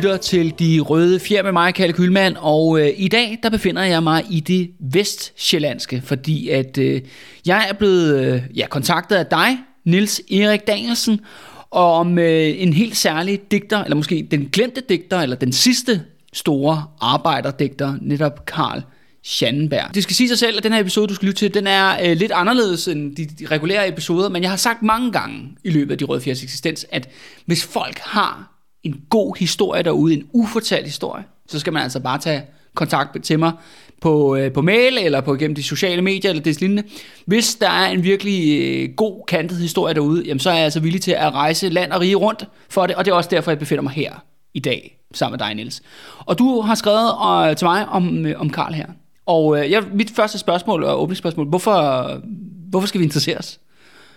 lytter til De Røde Fjer med mig, Kalle Kylmand, og øh, i dag der befinder jeg mig i det vestsjællandske, fordi at øh, jeg er blevet øh, ja, kontaktet af dig, Nils Erik Danielsen, og om øh, en helt særlig digter, eller måske den glemte digter, eller den sidste store arbejderdigter, netop Karl Schandenberg. Det skal sige sig selv, at den her episode, du skal lytte til, den er øh, lidt anderledes end de, de regulære episoder, men jeg har sagt mange gange i løbet af De Røde Fjers eksistens, at hvis folk har en god historie derude, en ufortalt historie, så skal man altså bare tage kontakt til mig på, øh, på mail eller på gennem de sociale medier eller det lignende. Hvis der er en virkelig øh, god kantet historie derude, jamen, så er jeg altså villig til at rejse land og rige rundt for det, og det er også derfor, jeg befinder mig her i dag sammen med dig, Niels. Og du har skrevet øh, til mig om, øh, om Karl her. Og øh, jeg, mit første spørgsmål og åbningsspørgsmål, hvorfor, hvorfor skal vi interesseres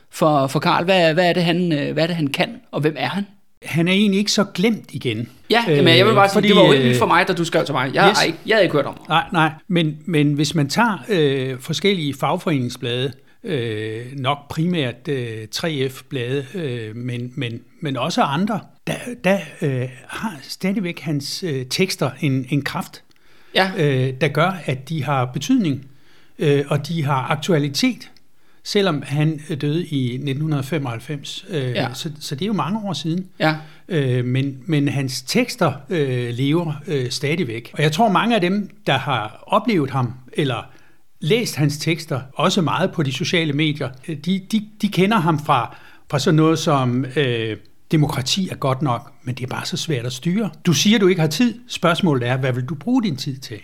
for, for Karl? Hvad, hvad, er det, han, øh, hvad er det, han kan, og hvem er han? Han er egentlig ikke så glemt igen. Ja, men jeg vil bare sige, fordi, det var jo ikke for mig, da du skrev til mig. Jeg, yes. har, ikke, jeg havde ikke hørt om Nej, nej, men, men hvis man tager øh, forskellige fagforeningsblade, øh, nok primært øh, 3F-blade, øh, men, men, men også andre, der, der øh, har stadigvæk hans øh, tekster en, en kraft ja. øh, der gør, at de har betydning, øh, og de har aktualitet, selvom han døde i 1995. Øh, ja. så, så det er jo mange år siden. Ja. Øh, men, men hans tekster øh, lever øh, stadigvæk. Og jeg tror, mange af dem, der har oplevet ham, eller læst hans tekster, også meget på de sociale medier, øh, de, de, de kender ham fra, fra sådan noget som... Øh, demokrati er godt nok, men det er bare så svært at styre. Du siger, du ikke har tid. Spørgsmålet er, hvad vil du bruge din tid til?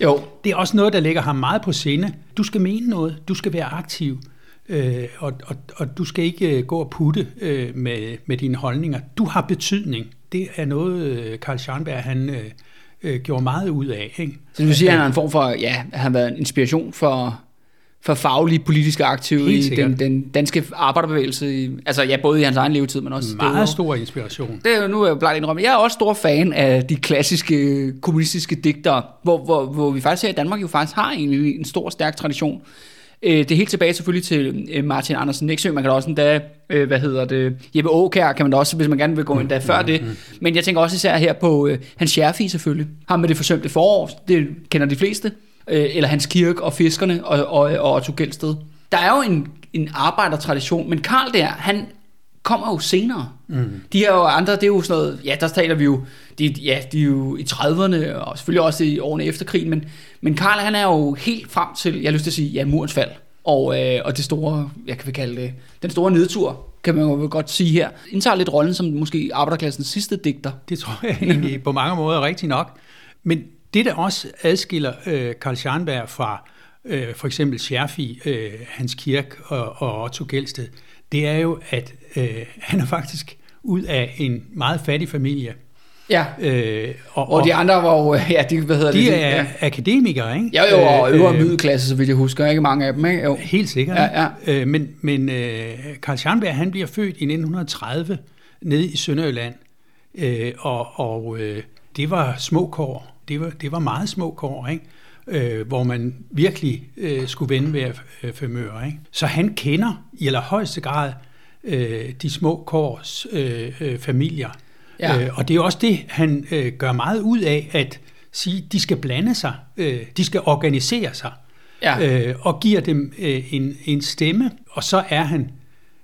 Jo. Det er også noget, der ligger ham meget på sinde. Du skal mene noget. Du skal være aktiv. Øh, og, og, og du skal ikke øh, gå og putte øh, med, med dine holdninger. Du har betydning. Det er noget, øh, Karl Scharnberg, han øh, øh, gjorde meget ud af. Ikke? Så du siger, at han er en form for, ja, han har været en inspiration for for faglige politiske aktive i den, den danske arbejderbevægelse. I, altså ja, både i hans egen levetid, men også... Meget det stor inspiration. Det er nu er jeg blot indrømme. Jeg er også stor fan af de klassiske kommunistiske digtere, hvor, hvor, hvor vi faktisk her i Danmark jo faktisk har en, en stor, stærk tradition. Øh, det er helt tilbage selvfølgelig til øh, Martin Andersen Nexø. Man kan da også endda, øh, hvad hedder det, Jeppe Aukær kan man da også, hvis man gerne vil gå endda før det. Men jeg tænker også især her på Hans Scherfi selvfølgelig. Ham med det forsømte forår, det kender de fleste øh, eller Hans Kirk og Fiskerne og, og, og Otto Gelsted. Der er jo en, en arbejdertradition, men Karl der, han kommer jo senere. Mm. De er jo andre, det er jo sådan noget, ja, der taler vi jo, de, ja, de er jo i 30'erne, og selvfølgelig også i årene efter krigen, men, men Karl, han er jo helt frem til, jeg har lyst til at sige, ja, murens fald, og, øh, og det store, jeg kan kalde det, den store nedtur, kan man jo godt sige her, indtager lidt rollen som måske arbejderklassens sidste digter. Det tror jeg egentlig på mange måder er rigtigt nok. Men det, der også adskiller øh, Karl Scharnberg fra øh, for eksempel Scherfi, øh, Hans Kirk og, og Otto Gelsted, det er jo, at øh, han er faktisk ud af en meget fattig familie. Ja, øh, og, og de andre var jo, ja, de, hvad hedder de det? De er ja. akademikere, ikke? Ja, jo, og øvre øh, middelklasse, så vidt jeg husker, ikke mange af dem, ikke? Jo. Helt sikkert. Ja, ja. Øh, men men øh, Karl Scharnberg, han bliver født i 1930 nede i Sønderjylland, øh, og, og øh, det var små kår det var, det var meget små kår, ikke? Øh, hvor man virkelig øh, skulle vende ved øh, femøre. Ikke? Så han kender i allerhøjeste grad øh, de små kårs øh, øh, familier. Ja. Øh, og det er også det, han øh, gør meget ud af, at sige, de skal blande sig, øh, de skal organisere sig, ja. øh, og giver dem øh, en, en stemme, og så er han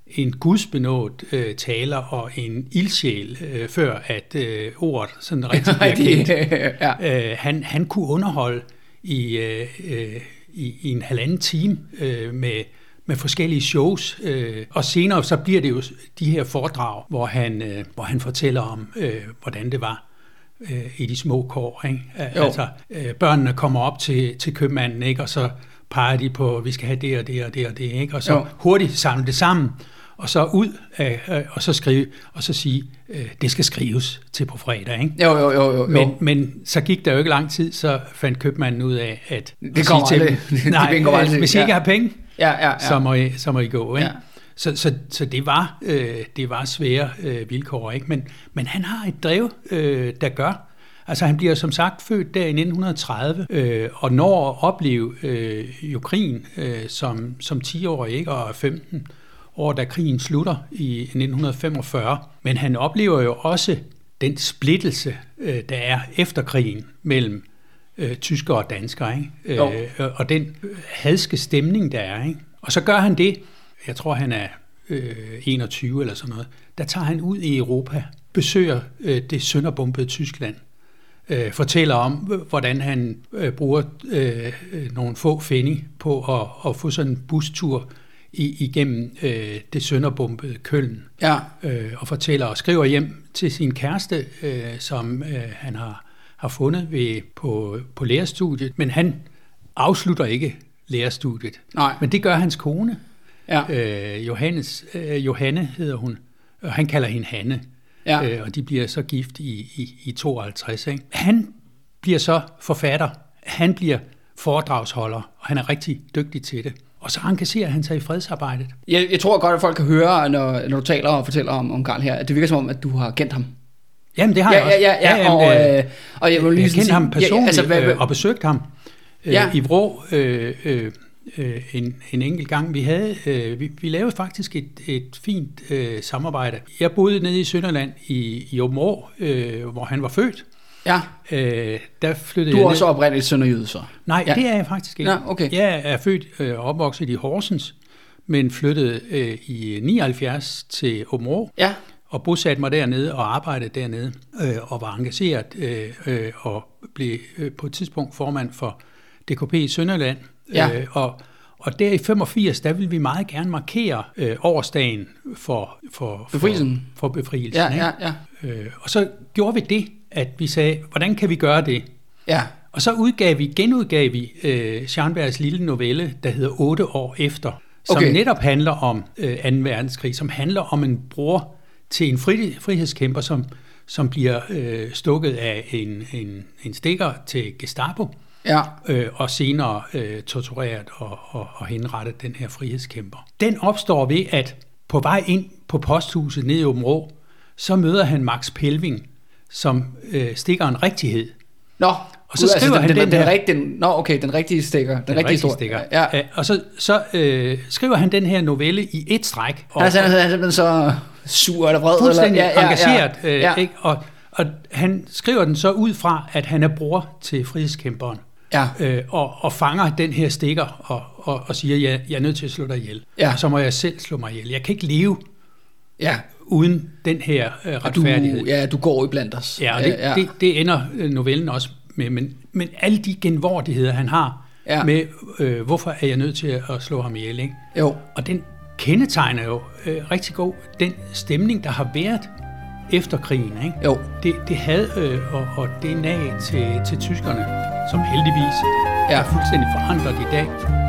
en gudsbenået øh, taler og en ildsjæl, øh, før at øh, ordet sådan rigtig bliver kendt. ja. øh, han, han kunne underholde i, øh, øh, i, i en halvanden time øh, med, med forskellige shows, øh, og senere så bliver det jo de her foredrag, hvor han, øh, hvor han fortæller om, øh, hvordan det var øh, i de små kår. Ikke? Altså, øh, børnene kommer op til, til købmanden, ikke? og så peger de på, at vi skal have det og det og det og det, ikke? og så jo. hurtigt samle det sammen, og så ud af, øh, og så skrive, og så sige, øh, det skal skrives til på fredag, ikke? Jo, jo, jo, jo. Men, men så gik der jo ikke lang tid, så fandt købmanden ud af, at... Det kommer aldrig. Nej, det aldrig. hvis I ikke har penge, ja, ja, ja. Så, må I, så må I gå, ikke? Ja. Så, så, så det var, øh, det var svære øh, vilkår, ikke? Men, men han har et drev, øh, der gør, Altså han bliver som sagt født der i 1930, øh, og når at opleve øh, jo krigen øh, som, som 10-årig, ikke? og 15 år, da krigen slutter i 1945. Men han oplever jo også den splittelse, øh, der er efter krigen mellem øh, tyskere og danskere, ikke? Jo. Øh, og den hadske stemning, der er. Ikke? Og så gør han det, jeg tror han er øh, 21 eller sådan noget, der tager han ud i Europa, besøger øh, det sønderbombede Tyskland, øh, fortæller om, hvordan han øh, bruger øh, nogle få fenny på at, at få sådan en bustur i, igennem øh, det sønderbombede Køln, Ja. øh, og fortæller og skriver hjem til sin kæreste, øh, som øh, han har, har fundet ved, på, på lærerstudiet, men han afslutter ikke lærerstudiet. Nej. Men det gør hans kone, Ja. øh, Johannes, øh, Johanne hedder hun, og han kalder hende Hanne, Ja. øh, og de bliver så gift i, i, i 52. Ikke? Han bliver så forfatter, han bliver foredragsholder, og han er rigtig dygtig til det. Og så engagerer han sig i fredsarbejdet. Jeg, jeg tror godt, at folk kan høre, når, når du taler og fortæller om, om Karl her, at det virker som om, at du har kendt ham. Jamen, det har Ja, jeg også. ja, ja, ja, og, øh, øh, og jeg vil lige jeg kendte ham personligt Ja, altså, hvad, øh, og besøgte ham øh, Ja. i Vrå øh, øh, øh, en, en enkelt gang. Vi, havde, øh, vi, vi lavede faktisk et, et fint øh, samarbejde. Jeg boede nede i Sønderland i, i Åben Rå, øh, hvor han var født. Ja, Øh, der flyttede du jeg er ned. også oprindeligt sønderjyde, så. Nej, Ja. ja. det er jeg faktisk ikke. Nå, okay. Jeg er født øh, og opvokset i Horsens, men flyttede øh, i 79 til Åben Rå Ja, og bosatte mig dernede og arbejdede dernede øh, og var engageret øh, øh, og blev øh, på et tidspunkt formand for DKP i Sønderland. Ja. Øh, og, og der i 85, der ville vi meget gerne markere øh, årsdagen for, for, Befrielsen. for, for befrielsen. ja, ja, ja. Øh, og så gjorde vi det, at vi sagde, hvordan kan vi gøre det? Ja, Og så udgav vi, genudgav vi øh, Scharnbergs lille novelle, der hedder 8 år efter, som okay. netop handler om øh, 2. verdenskrig, som handler om en bror til en fri, frihedskæmper, som, som bliver øh, stukket af en, en, en stikker til Gestapo, ja, øh, og senere øh, tortureret og, og, og henrettet den her frihedskæmper. Den opstår ved, at på vej ind på posthuset nede i Åben Rå, så møder han Max Pelving, som øh, stikker en rigtighed. Nå, Og så gud, skriver den, han den, den den, den, her- rigtige, Nå, okay, den rigtige stikker. Den, Den rigtige rigtige stikker. Ja. Ja, og så, så øh, skriver han den her novelle i et stræk. Og, simpelthen- han er simpelthen så sur eller vred. fuldstændig eller, engageret. Ja, Øh, ja, Ikke? Og, og han skriver den så ud fra, at han er bror til frihedskæmperen. Ja, Øh, og, og fanger den her stikker og, og, og siger, jeg, jeg er nødt til at slå dig ihjel. Ja. Så må jeg selv slå mig ihjel. Jeg kan ikke leve ja. uden den her øh, Og du, retfærdighed. ja, du går i blandt os. Ja, og det, ja. det, det ender øh, novellen også med. Men, men alle de genvordigheder, han har ja. med, øh, hvorfor er jeg nødt til at slå ham ihjel, ikke? Jo, Og den kendetegner jo øh, rigtig god den stemning, der har været efter krigen. Ikke? jo. Det, det had øh, og, og det nag til, til tyskerne, som heldigvis ja. er fuldstændig forandret i dag.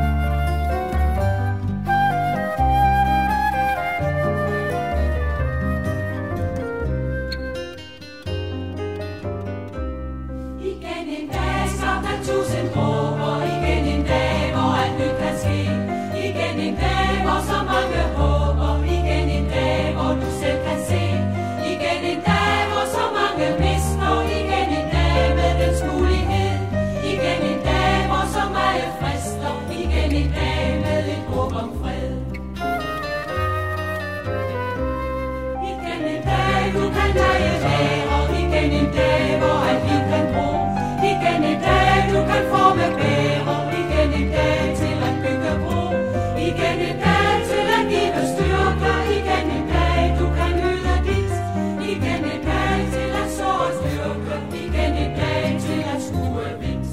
Dag, du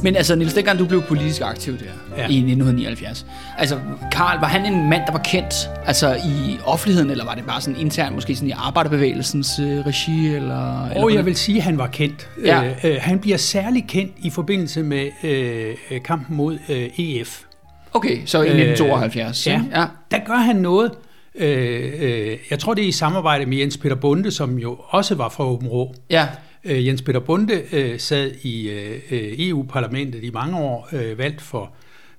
Men altså, Niels, dengang du blev politisk aktiv der ja. Ja. i 1979, altså, Karl, var han en mand, der var kendt altså i offentligheden, eller var det bare sådan internt, måske sådan i arbejderbevægelsens øh, regi, eller... eller Og jeg hvordan? vil sige, at han var kendt. Ja. Øh, øh, han bliver særlig kendt i forbindelse med øh, øh, kampen mod øh, EF. Okay, så i Øh, 1972. ja. ikke? ja. Der gør han noget. Øh, øh, jeg tror, det er i samarbejde med Jens Peter Bunde, som jo også var fra Åben Rå. Ja, Øh, Jens Peter Bunde øh, sad i øh, øh, EU-parlamentet i mange år, øh, valgt for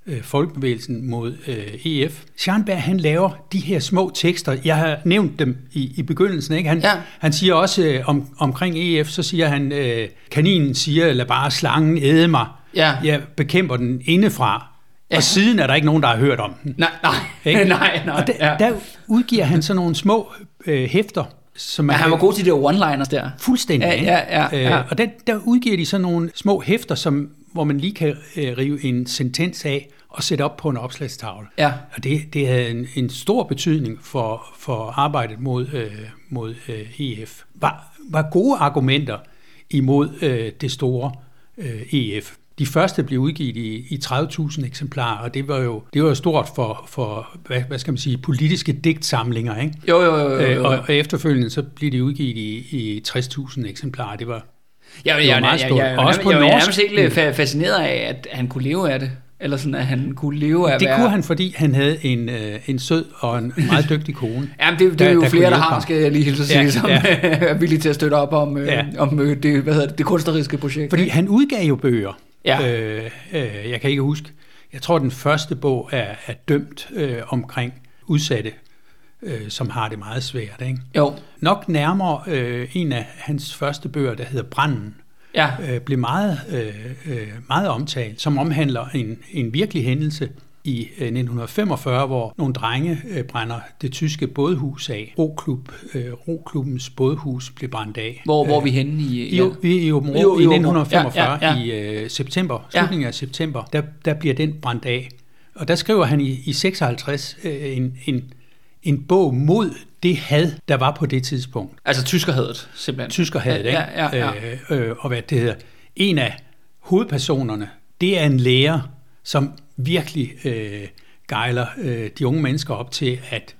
øh, Folkebevægelsen mod øh, EF. Scharnberg, han laver de her små tekster. Jeg har nævnt dem i, i begyndelsen. Ikke? Han, Ja. han siger også øh, om, omkring EF, så siger han, øh, kaninen siger, lad bare slangen æde mig. Ja. Jeg bekæmper den indefra. Ja. Ja. Og siden er der ikke nogen, der har hørt om den. nej, nej, Ikke? nej, nej. Og der, ja. der udgiver han sådan nogle små øh, hæfter, Så man Ja, han var god til de der one-liners der. Fuldstændig. Ja, ja, ja, ja. Øh, og der, der udgiver de sådan nogle små hæfter, som, hvor man lige kan øh, rive en sentens af og sætte op på en opslagstavle. Ja. Og det, det havde en, en stor betydning for, for arbejdet mod, øh, mod øh, EF. Var, var gode argumenter imod øh, det store øh, EF. De første blev udgivet i, i 30.000 eksemplarer, og det var jo det var jo stort for, for hvad, hvad skal man sige, politiske digtsamlinger. Ikke? Jo, jo, jo. jo, Øh, jo. og, og efterfølgende så blev de udgivet i, i 60.000 eksemplarer. Det var Ja, Det jeg, var jeg, meget jeg, stort. jeg, jeg, Og også jeg, på jeg, jeg er norsk. nærmest helt øh, fa- fascineret af, at han kunne leve af det. Eller sådan, at han kunne leve af det at kunne være... han, fordi han havde en, øh, en sød og en meget dygtig kone. Jamen, det, det der- er jo der flere, der har, skal jeg lige hilse sige, Ja, som ja. er villige til at støtte op om, øh, Ja. om øh, det, hvad hedder det, det kunstneriske projekt. Fordi ikke? han udgav jo bøger. Ja. Øh, øh, jeg kan ikke huske. Jeg tror, den første bog er, er dømt øh, omkring udsatte, øh, som har det meget svært. Ikke? Jo, Nok nærmere øh, en af hans første bøger, der hedder Branden, ja. øh, blev meget, øh, øh, meget omtalt, som omhandler en, en virkelig hændelse i øh, 1945, hvor nogle drenge øh, brænder det tyske bådhus af. Roklub, øh, Roklubbens bådhus blev brændt af. Hvor, hvor er Øh, vi henne i... i, jo, vi er i Åben i i Åben Rå. 1945, Ja, ja, ja. i øh, september, Ja. slutningen af september, der, der bliver den brændt af. Og der skriver han i, i 56 øh, en, en, en bog mod det had, der var på det tidspunkt. Altså tyskerhadet, simpelthen. Tysker havde det, Ja, ikke? ja, ja. Øh, øh, og hvad det hedder. En af hovedpersonerne, det er en lærer, som virkelig øh, gejler øh, de unge mennesker op til at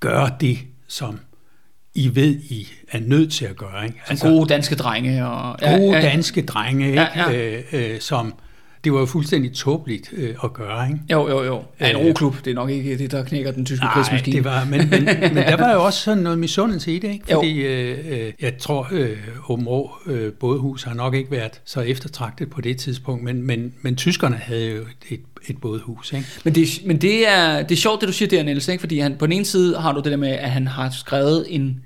gøre det, som I ved, I er nødt til at gøre. Ikke? Altså, gode danske drenge. Og, gode danske drenge, ikke? Ja, ja. Øh, øh, som det var jo fuldstændig tåbeligt øh, at gøre. Ikke? Jo, jo, jo. Ja, en Øh, roklub, det er nok ikke det, der knækker den tyske Nej, krigsmaskine. det var, men, men, men der var jo også sådan noget misundelse i det, ikke? Fordi øh, øh, jeg tror, øh, Åben Rå øh, bådehus har nok ikke været så eftertragtet på det tidspunkt, men, men, men tyskerne havde jo et, et bådehus, ikke? Men, det, men det, er, det er sjovt, det du siger der, Niels, ikke? fordi han, på den ene side har du det der med, at han har skrevet en,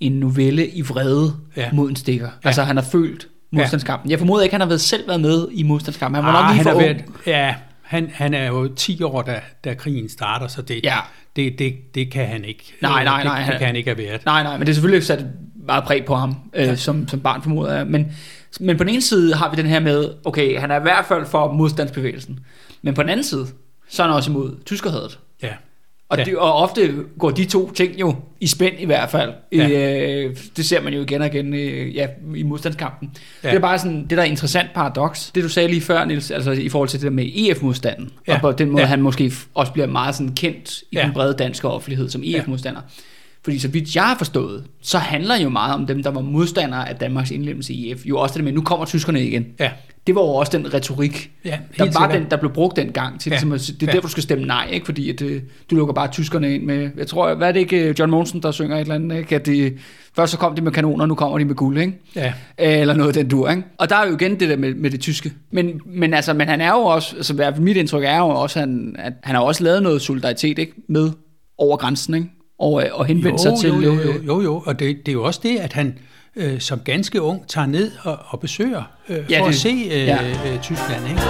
en novelle i vrede. Ja. mod en stikker. Ja. Altså han har følt modstandskampen. Jeg formoder ikke, han har været selv været med i modstandskampen. Han var nok Ah, lige han for ung. været, Ja, han, han er jo 10 år, da, da krigen starter, så det, Ja. det, det, det kan han ikke. Nej, nej, det, nej, Det, det kan han ikke have været. Nej, nej, men det er selvfølgelig sat meget præg på ham, øh, ja. som, som barn formoder jeg. Men, men på den ene side har vi den her med, okay, han er i hvert fald for modstandsbevægelsen. Men på den anden side, så er han også imod tyskerhadet. Ja. Og, Ja. det, og ofte går de to ting jo i spænd i hvert fald. Ja. Ja. Øh, det ser man jo igen og igen øh, ja, i modstandskampen. Ja. Ja. Det er bare sådan, det der er interessant paradoks. Det du sagde lige før, Niels, altså i forhold til det der med EF-modstanden. Ja. Ja. Og på den måde, ja. Ja. han måske også bliver meget sådan kendt i ja. Ja. den brede danske offentlighed som EF-modstander. Fordi så vidt jeg har forstået, så handler jo meget om dem, der var modstandere af Danmarks indlemmelse i EF. Jo også det med, nu kommer tyskerne igen. Ja. Det var jo også den retorik, Ja, der var sikkert. den, der blev brugt dengang til, ja. Ligesom, det er ja. Derfor, du skal stemme nej, ikke? fordi at, øh, du lukker bare tyskerne ind med, jeg tror, hvad er det ikke øh, John Monsen, der synger et eller andet, ikke? at de, først så kom de med kanoner, nu kommer de med guld, ikke? Ja. Øh, eller noget af den dur, ikke? Og der er jo igen det der med, med det tyske. Men, men, altså, men han er jo også, altså mit indtryk er jo også, han, at han har også lavet noget solidaritet ikke? med over grænsen, ikke? Og, øh, og henvendt sig til... jo, jo, øh, jo, jo, jo. og det, det er jo også det, at han øh, som ganske ung tager ned og, og besøger øh, Ja, for det- at se øh, ja. øh, Tyskland. Ikke?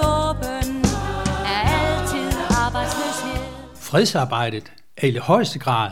Arbejdskøbernes våben er altid arbejdsløshed. Fredsarbejdet er i højeste grad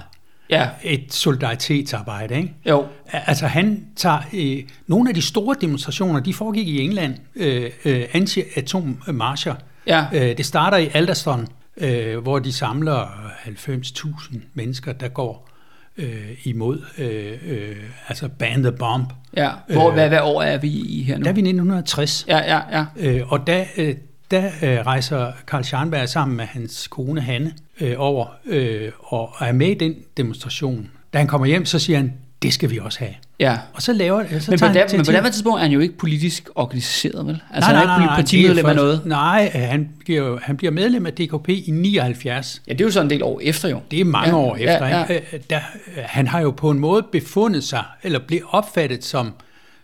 ja, et solidaritetsarbejde. Ikke? jo. Altså han tager øh, nogle af de store demonstrationer, de foregik i England, øh, øh, anti-atommarscher. Ja. Øh, det starter i Alderston, øh, hvor de samler 90.000 mennesker, der går øh, imod, øh, øh, altså ban the bomb. Ja, hvor, Øh, hvad, hvad år er vi i her nu? Der er vi i 1960. Ja, ja, ja. Øh, og der, øh, der øh, rejser Karl Scharnberg sammen med hans kone Hanne øh, over øh, og er med i den demonstration. Da han kommer hjem, så siger han, det skal vi også have. Ja. Og så laver så Men på, der, men på det tidspunkt er han jo ikke politisk organiseret, vel? Altså, han er ikke partimedlem af noget. Nej, han bliver, jo- han bliver medlem af DKP i 79. Ja, det er jo så en del år efter jo. Det er mange Ja, år efter. ja, Ikke? Øh, Der, han har jo på en måde befundet sig, eller blev opfattet som,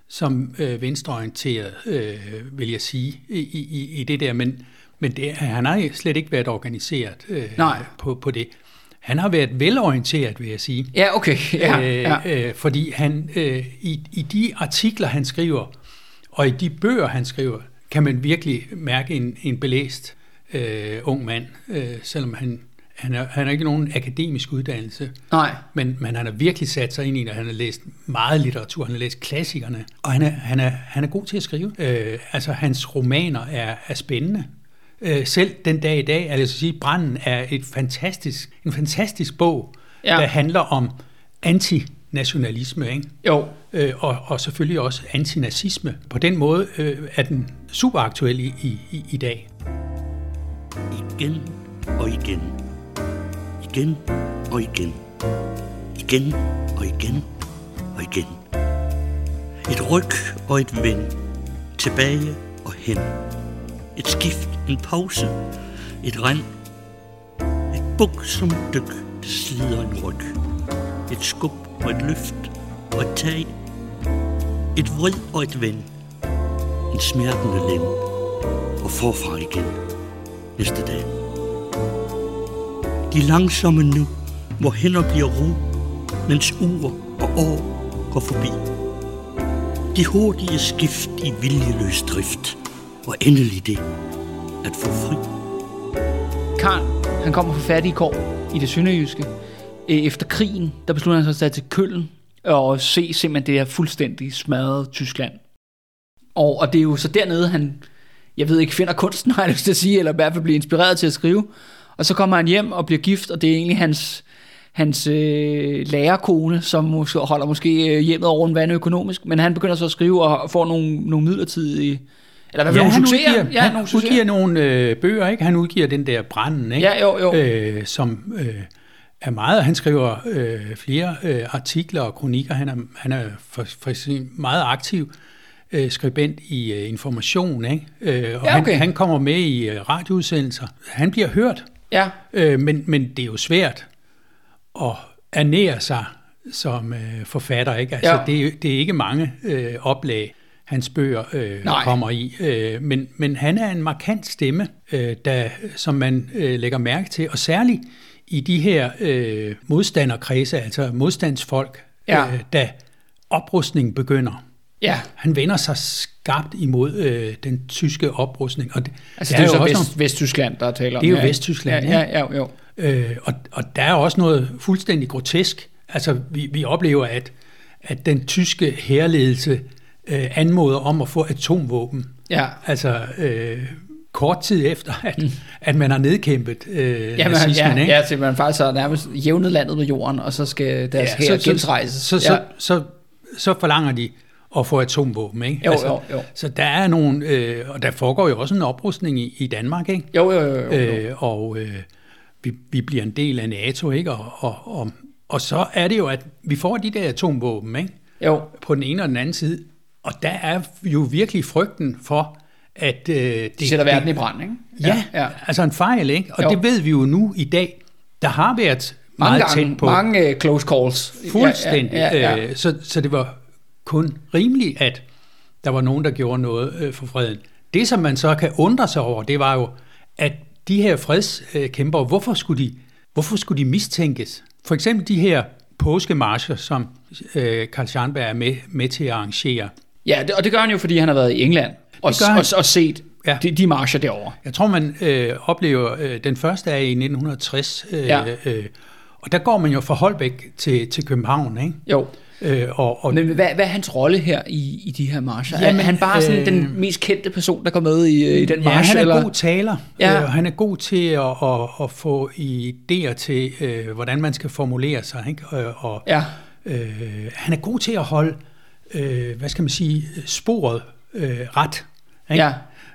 som øh, venstreorienteret, øh, vil jeg sige, i, i, i det der. Men, men det, han har slet ikke været organiseret øh, Nej. på, på det. Han har været velorienteret, vil jeg sige. Ja, okay. Ja, ja. Øh, øh, fordi han øh, i, i de artikler, han skriver, og i de bøger, han skriver, kan man virkelig mærke en, en belæst øh, ung mand, øh, selvom han, han, er, han har ikke nogen akademisk uddannelse. Nej. Men, men han har virkelig sat sig ind i det. Han har læst meget litteratur, han har læst klassikerne, og han er, han er, han er god til at skrive. Øh, altså, hans romaner er, er spændende. Øh, selv den dag i dag, altså at sige, Branden er et fantastisk, en fantastisk bog, Ja. der handler om antinationalisme, ikke? Jo. Øh, og, og selvfølgelig også antinazisme. På den måde øh, er den super aktuel i, i, i- i dag. Igen og igen. Igen og igen. Igen og igen og igen. Et ryg og et vend. Tilbage og hen. Et skift, en pause. Et rem, Et buk som dyk, det slider en ryg. Et skub og et løft og et tag. Et vrid og et vend. En smertende lem. Og forfra igen næste dag. De langsomme nu, hvor hænder bliver ro, mens uger og år går forbi. De hurtige skift i viljeløs drift, og endelig det at få fri. Karl, han kommer fra fattige kår i det sønderjyske. Øh, efter krigen, der beslutter han sig at tage til Køln og se simpelthen det her fuldstændig smadrede Tyskland. Og, og det er jo så dernede, han, jeg ved ikke, finder kunsten, har jeg lyst til at sige, eller i hvert fald bliver inspireret til at skrive. Og så kommer han hjem og bliver gift, og det er egentlig hans, hans øh, lærerkone, som måske, holder måske øh, hjemmet over en vand økonomisk, men han begynder så at skrive og får nogle, nogle midlertidige, eller hvad ja, nogle han succeser. udgiver, ja, han nogle udgiver nogle øh, bøger, ikke? Han udgiver den der Branden, ikke? Ja, jo, jo. Øh, som øh, er meget, han skriver øh, flere øh, artikler og kronikker. Han er, han er for, for sin meget aktiv øh, skribent i øh, Information, ikke? Øh, og Ja, okay. han, han kommer med i øh, radioudsendelser. Han bliver hørt, Ja, øh, men, men det er jo svært at ernære sig som øh, forfatter, ikke? Altså, Ja. det, er, det er ikke mange øh, oplag, hans bøger øh, Nej. kommer i. Øh, men, men han er en markant stemme, øh, der, som man øh, lægger mærke til, og særligt i de her øh, modstanderkredse, altså modstandsfolk, Ja. øh, da oprustningen begynder. ja. Han vender sig skarpt imod øh, den tyske oprustning. Og det, Altså, der det er jo så også Vest, nogle- Vesttyskland, der taler om. Det er jo ja? Vesttyskland, ja, ja, ja, jo. Øh, og, og der er også noget fuldstændig grotesk. Altså, vi, vi oplever, at, at den tyske herledelse øh, anmoder om at få atomvåben. Ja. Altså, øh, kort tid efter, at, mm. at man har nedkæmpet øh, Ja, men, nazismen. ja, ikke? ja, til man faktisk har nærmest jævnet landet med jorden, og så skal deres ja, her gensrejses. Så, så, ja. så, så, så forlanger de at få atomvåben. Ikke? Jo, jo, jo. Så der er nogle, øh, og der foregår jo også en oprustning i, i Danmark, ikke? jo, jo, jo, jo, jo. Øh, og øh, vi, vi bliver en del af NATO, ikke? Og, og, og, og så er det jo, at vi får de der atomvåben, ikke? jo. På den ene og den anden side. Og der er jo virkelig frygten for, at... Øh, det, De sætter verden i brand, ikke? Ja, ja, altså en fejl, ikke? Og Jo. det ved vi jo nu i dag. Der har været Mange meget gange, tæt på. mange uh, close calls. Fuldstændig. Ja, ja, ja, ja. Øh, så, så det var kun rimeligt, at der var nogen, der gjorde noget øh, for freden. Det, som man så kan undre sig over, det var jo, at de her fredskæmpere, hvorfor skulle de, hvorfor skulle de mistænkes? For eksempel de her påskemarscher, som øh, Karl Scharnberg er med, med til at arrangere. Ja det, og det gør han jo, fordi han har været i England og, og, og set Ja. de, de marcher derovre. Jeg tror, man øh, oplever, øh, den første er i 1960, øh, Ja. øh, og der går man jo fra Holbæk til, til København, ikke? Jo. Øh, og, og Men hvad, hvad er hans rolle her i, i de her marcher? Jamen, er han bare sådan øh, den mest kendte person, der går med i, øh, i den Ja, march? han er eller? god taler. Ja. Ja. Øh, han er god til at, at, at få idéer til, øh, hvordan man skal formulere sig. Ikke? Øh, og, Ja. øh, han er god til at holde, øh, hvad skal man sige, sporet øh, ret. Ikke? Ja.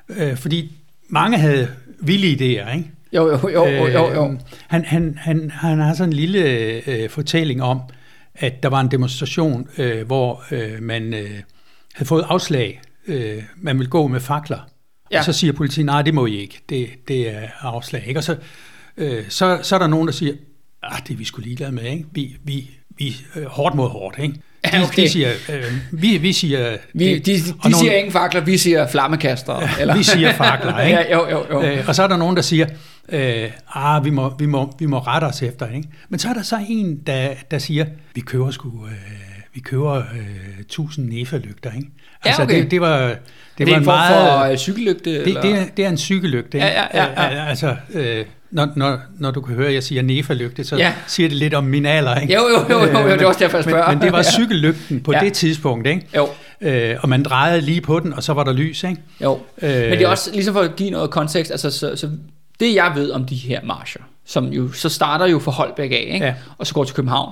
Øh, fordi mange havde vilde idéer, ikke? Jo, jo, jo, jo, jo, jo. Øh, han, han, han, han har sådan en lille øh, fortælling om, at der var en demonstration, øh, hvor øh, man øh, havde fået afslag. Øh, man ville gå med fakler. Ja. Ja. Og så siger politiet, nej, det må I ikke. Det, det er afslag. Ikke? Og så, øh, så, så er der nogen, der siger, ah, det er vi skulle ligeglade med. Ikke? Vi, vi, vi øh, hårdt mod hårdt. Ikke? De, Ja, okay. de siger, øh, vi, vi siger... Vi, det, de, de, og de siger ingen fakler, vi siger flammekaster. Eller? vi siger fakler, ikke? ja, jo, jo, jo. Øh, og så er der nogen, der siger, øh, ah, vi, må, vi, må, vi må rette os efter. Ikke? Men så er der så en, der, der siger, vi køber sgu, øh, vi køber øh, 1000 nefa-lygter. Ikke? Altså, okay. det, det var, det, det var er en en form meget... for øh, cykellygte? det, eller? det, er, det er en cykellygte. Ikke? Ja, ja, ja, ja. Øh, altså, øh, når, når, når du kan høre, at jeg siger nefa-lygte, så Ja. siger det lidt om min alder. Ikke? Jo, jo, jo, jo, jo, det er men- også derfor, jeg spørger. Men, men det var cykellygten på Ja. ja. det tidspunkt. Ikke? Jo. Øh, og man drejede lige på den, og så var der lys. Ikke? Jo, Øh. men det er også ligesom for at give noget kontekst, altså så, så det jeg ved om de her marcher, som jo så starter jo fra Holbæk af, ikke? Ja. og så går til København.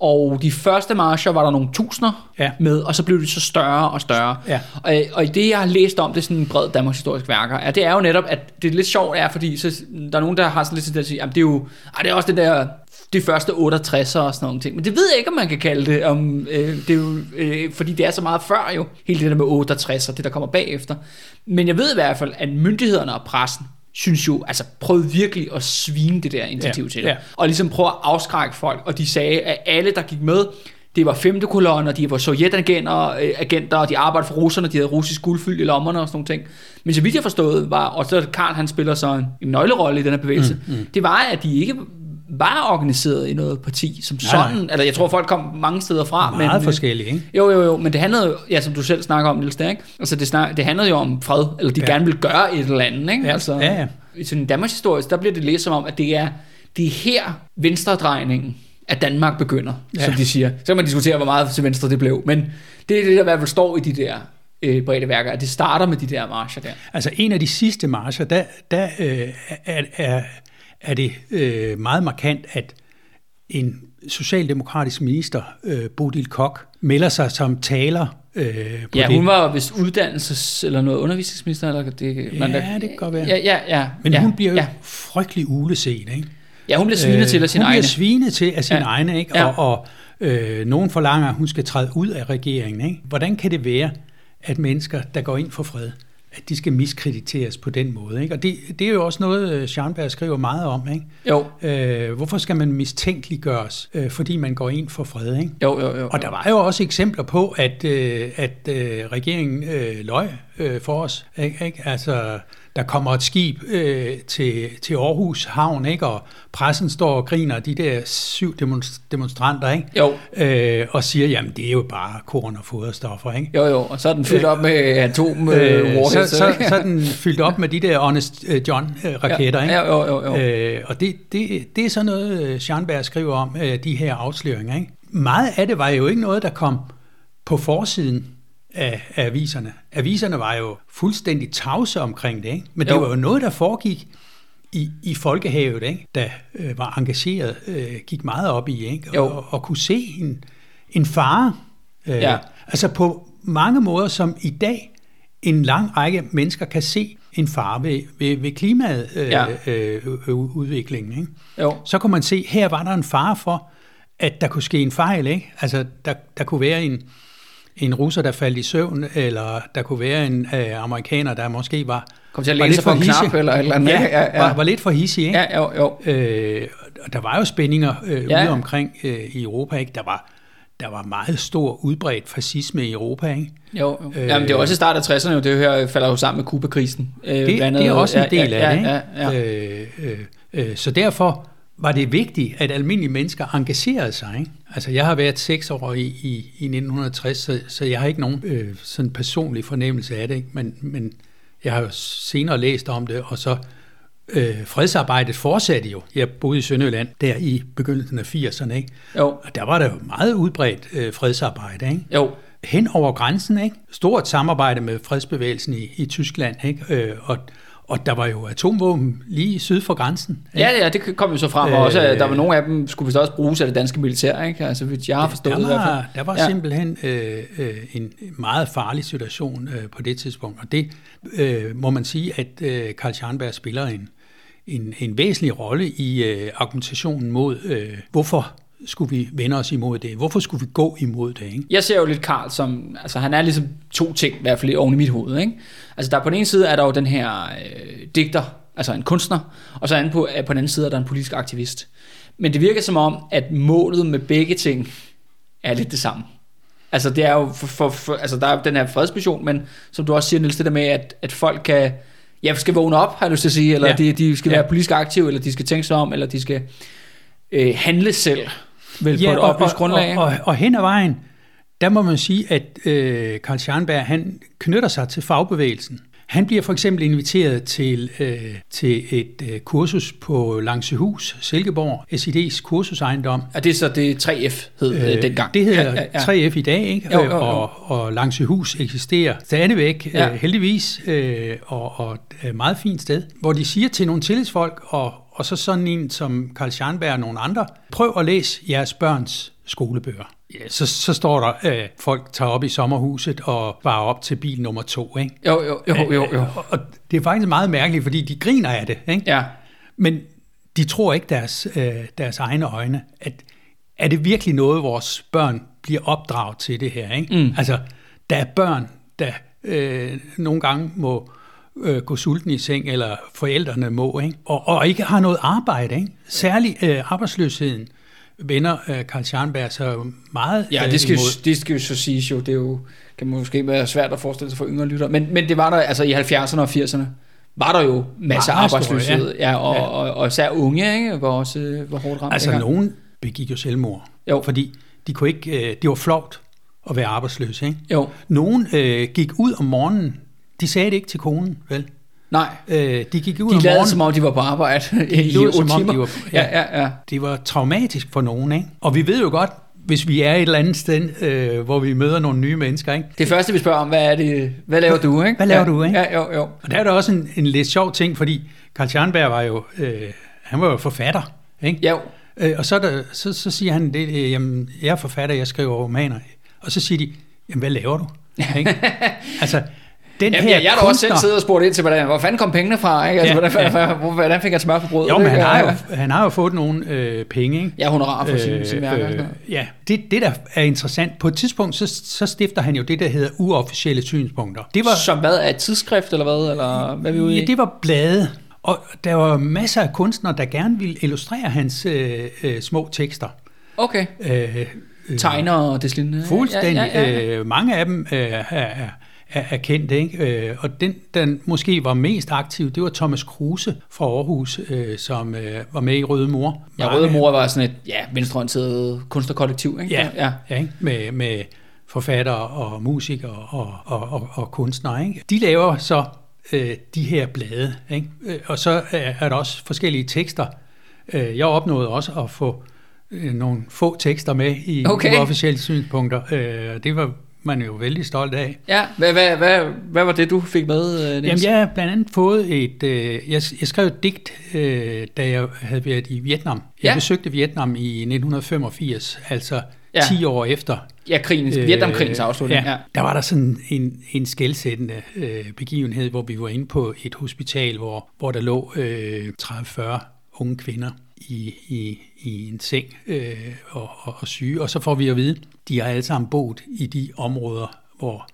Og de første marcher var der nogle tusinder Ja. med, og så blev de så større og større. Ja. Og, og i det, jeg har læst om, det er sådan en bred Danmarks historisk værker, er, det er jo netop, at det er lidt sjovt, er, fordi så, der er nogen, der har sådan lidt til at sige, jamen det er jo, ej, det er også det der, de første 68'er og sådan nogle ting. Men det ved jeg ikke, om man kan kalde det, om, øh, det er jo, øh, fordi det er så meget før jo, hele det der med 68'er, det der kommer bagefter. Men jeg ved i hvert fald, at myndighederne og pressen, synes jo, altså prøvede virkelig at svine det der initiativ Ja, til. ja. Og ligesom prøve at afskrække folk, og de sagde, at alle, der gik med, det var femte kolonner, de var sovjetagenter, øh, agenter, og de arbejdede for russerne, de havde russisk guldfyld i lommerne og sådan nogle ting. Men så vidt jeg forstod, var, og så Karl han spiller så en, en nøglerolle i den her bevægelse, mm, mm. det var, at de ikke var organiseret i noget parti som Nej, nej. sådan. Altså, jeg tror, folk kom mange steder fra. Meget men, forskellige, ikke? Jo, jo, jo, men det handlede jo, ja, som du selv snakker om, Niels, der, ikke? Altså, det, snak, det handlede jo om fred, eller de ja. Gerne ville gøre et eller andet, ikke? Ja, Altså, ja, ja. I sådan en Danmarks historie, der bliver det læst som om, at det er, det er her venstredrejningen at Danmark begynder. Ja. som de siger. Så kan man diskutere, hvor meget til venstre det blev, men det er det, der i hvert fald står i de der øh, brede værker, at det starter med de der marcher der. Altså en af de sidste marcher, der, der øh, er, er, er det øh, meget markant, at en socialdemokratisk minister, øh, Bodil Kok, melder sig som taler øh, på Ja, det. hun var vist uddannelses- eller noget undervisningsminister, eller det, Ja, det kan godt være. Ja, ja, ja. Men ja, hun bliver jo ja. frygtelig uleset, ikke? ja, hun bliver svinet til af sin hun egne. bliver svinet til af sin ja. egne, ikke? Ja. Og, og øh, nogen forlanger, at hun skal træde ud af regeringen, ikke? Hvordan kan det være, at mennesker, der går ind for fred, at de skal miskrediteres på den måde, ikke? Og det, det er jo også noget, øh, Scharnberg skriver meget om, ikke? Jo, Øh, hvorfor skal man mistænkeliggøres, øh, fordi man går ind for fred, ikke? jo, jo, jo. Og der var jo også eksempler på, at, øh, at øh, regeringen øh, løg øh, for os. Ikke? Ikke? Altså, der kommer et skib øh, til, til Aarhus Havn, ikke? og pressen står og griner de der syv demonst- demonstranter, ikke? Jo. Øh, og siger, jamen det er jo bare korn og foderstoffer. Ikke? Jo, jo, og så er den fyldt op med atom øh, Øh, så, så, ikke? så er den fyldt op med de der Honest øh, John-raketter. ikke? Ja, jo, jo, jo. Øh, og det, det, det er sådan noget, øh, Scharnberg skriver om, øh, de her afsløringer. Ikke? Meget af det var jo ikke noget, der kom på forsiden af, af aviserne. Aviserne var jo fuldstændig tavse omkring det, ikke? men det Jo. var jo noget, der foregik i, i folkehavet, ikke? der øh, var engageret, øh, gik meget op i, ikke? Jo. Og, og kunne se en, en fare. Øh, Ja. Altså på mange måder, som i dag en lang række mennesker kan se en fare ved, ved, ved klimaet, øh, Ja. øh, øh? Jo. Så kunne man se, her var der en fare for, at der kunne ske en fejl. Ikke? Altså, der, der kunne være en, en russer, der faldt i søvn, eller der kunne være en øh, amerikaner, der måske var, Kom til at læne sig på en knap hissig. eller et eller andet, Ja? Ja, ja. Var, var lidt for hissig. Ikke? Ja, jo, jo. Øh, og der var jo spændinger øh, Ja. ude omkring øh, i Europa. Ikke? Der, var, der var meget stor udbredt fascisme i Europa. Ikke? Jo, jo. Øh, Jamen, det er også i starten af 60'erne, jo. det her falder jo sammen med Kuba-krisen. Øh, Det, det er også en del ja, af det. ja, Ikke? ja, ja. Øh, øh, øh, så derfor var det vigtigt, at almindelige mennesker engagerede sig. Ikke? Altså, jeg har været seks år i, i, i 1960, så, så jeg har ikke nogen øh, sådan personlig fornemmelse af det, ikke? Men, men jeg har jo senere læst om det, og så øh, fredsarbejdet fortsatte jo. Jeg boede i Sønderjylland der i begyndelsen af 80'erne, ikke? Jo, og der var der jo meget udbredt øh, fredsarbejde. Ikke? jo. hen over grænsen, ikke? Stort samarbejde med fredsbevægelsen i, i Tyskland, ikke? Øh, og, og der var jo atomvåben lige syd for grænsen. Ikke? Ja, ja, det kom jo så frem, og også, der var nogle af dem, skulle vist også bruges af det danske militær, ikke? Altså, hvis jeg har forstået der det i hvert fald. var, der var Ja. ja. simpelthen øh, øh, en meget farlig situation øh, på det tidspunkt, og det øh, må man sige, at øh, Karl Scharnberg spiller en, en, en væsentlig rolle i øh, argumentationen mod, øh, hvorfor skulle vi vende os imod det? Hvorfor skulle vi gå imod det? Ikke? Jeg ser jo lidt Karl som, altså han er ligesom to ting, i hvert fald oven i mit hoved. Ikke? Altså der på den ene side er der jo den her øh, digter, altså en kunstner, og så anden på, på den anden side er der en politisk aktivist. Men det virker som om, at målet med begge ting er lidt det samme. Altså det er jo, for, for, for, altså der er den her fredsmission, men som du også siger, Niels, det der med, at, at folk kan, ja, skal vågne op, har jeg lyst til at sige, eller ja. de, de skal Ja. være politisk aktive, eller de skal tænke sig om, eller de skal øh, handle selv, vel på et og, oplyst og, grundlag. og, og, og hen ad vejen, der må man sige, at øh, Karl Scharnberg, han knytter sig til fagbevægelsen. Han bliver for eksempel inviteret til, øh, til et øh, kursus på Langsehus, Silkeborg, SID's kursusejendom. Og det er så det 3F hed øh, dengang. Det hedder ja, ja, ja. 3F i dag, ikke? Jo, jo, jo. Og, og Langsehus eksisterer stadigvæk, Ja. ja. øh, heldigvis, øh, og, og et meget fint sted, hvor de siger til nogle tillidsfolk, og, og så sådan en som Karl Scharnberg og nogle andre, prøv at læse jeres børns skolebøger. Ja, så, så står der, øh, folk tager op i sommerhuset og bare op til bil nummer to. Ikke? Jo, jo, jo, jo, jo. Og, og det er faktisk meget mærkeligt, fordi de griner af det. Ikke? Ja. Men de tror ikke deres, øh, deres egne øjne, at er det virkelig noget, vores børn bliver opdraget til det her? Ikke? Mm. Altså, der er børn, der øh, nogle gange må øh, gå sulten i seng, eller forældrene må, ikke? Og, og ikke har noget arbejde. Ikke? Særligt øh, arbejdsløsheden vender øh, Karl Scharnberg så meget Ja, øh, det skal, imod. det skal jo så sige jo, det er jo, kan måske være svært at forestille sig for yngre lyttere, men, men det var der, altså i 70'erne og 80'erne, var der jo masser af arbejdsløshed, ja, ja, og, Ja. ja. Og, og, især unge, ikke, var også øh, var hårdt ramt. Altså, nogen begik jo selvmord, Jo. fordi de kunne ikke, øh, det var flot at være arbejdsløs, ikke? Jo, Nogen øh, gik ud om morgenen. De sagde det ikke til konen, vel? nej, Øh, de gik ud de lavede som om, de var på arbejde i lod, otte som om de var- ja, ja. ja. Det var traumatisk for nogen, ikke? Og vi ved jo godt, hvis vi er et eller andet sted, øh, hvor vi møder nogle nye mennesker, ikke? Det første, vi spørger om, hvad er det, hvad laver du, ikke? Hvad laver ja, du, ikke? Ja, jo, jo. Og der er der også en, en lidt sjov ting, fordi Karl Scharnberg var jo, øh, han var jo forfatter, ikke? Jo, Øh, og så, er der, så, så siger han, det, øh, jamen, jeg er forfatter, jeg skriver romaner. Og så siger de, jamen, hvad laver du? Ikke? altså, den Jamen, her jeg, jeg har da også selv siddet og spurgt ind til, hvordan, hvor fanden kom pengene fra, ikke? Altså, Ja, hvordan, ja. hvordan, hvordan fik jeg smør på brødet? Jo, men han har jo, han har jo fået nogle øh, penge, ikke? Ja, honorar for sine, sine værker. Øh, ja, det, det der er interessant, på et tidspunkt, så, så stifter han jo det, der hedder uofficielle synspunkter. Det var, Som hvad, er et tidsskrift, eller hvad? Eller hvad er vi ude i? ja, det var blade, og der var masser af kunstnere, der gerne ville illustrere hans øh, øh, små tekster. Okay. Øh, øh, Tegner og det lignende. Fuldstændig. Ja, ja, ja, ja. Øh, mange af dem øh, er, er, er, er kendte, ikke? Øh, og den, der måske var mest aktiv, det var Thomas Kruse fra Aarhus, øh, som øh, var med i Røde Mor. Ja, Røde Mor var sådan et ja, venstreorienteret kunstnerkollektiv, ikke? Ja, ja. ja ikke? Med, med forfattere og musikere og, og, og, og kunstnere. Ikke? De laver så øh, de her blade, ikke? Øh, og så er, er der også forskellige tekster. Øh, jeg opnåede også at få øh, nogle få tekster med i Okay. uofficielle synspunkter. Øh, det var man jo vældig stolt af. ja. Hvad, hvad, hvad, hvad var det, du fik med, øh, Niels? Jamen, jeg har blandt andet fået et... Øh, jeg, jeg skrev et digt, øh, da jeg havde været i Vietnam. Jeg Ja. besøgte Vietnam i 1985, altså Ja. ja. 10 år efter. Ja, krigen, øh, Vietnamkrigens afslutning. Ja. Ja, der var der sådan en, en skældsættende øh, begivenhed, hvor vi var inde på et hospital, hvor, hvor der lå øh, 30-40 unge kvinder i, i, i en seng øh, og, og, og syge. Og så får vi at vide, de har alle sammen boet i de områder, hvor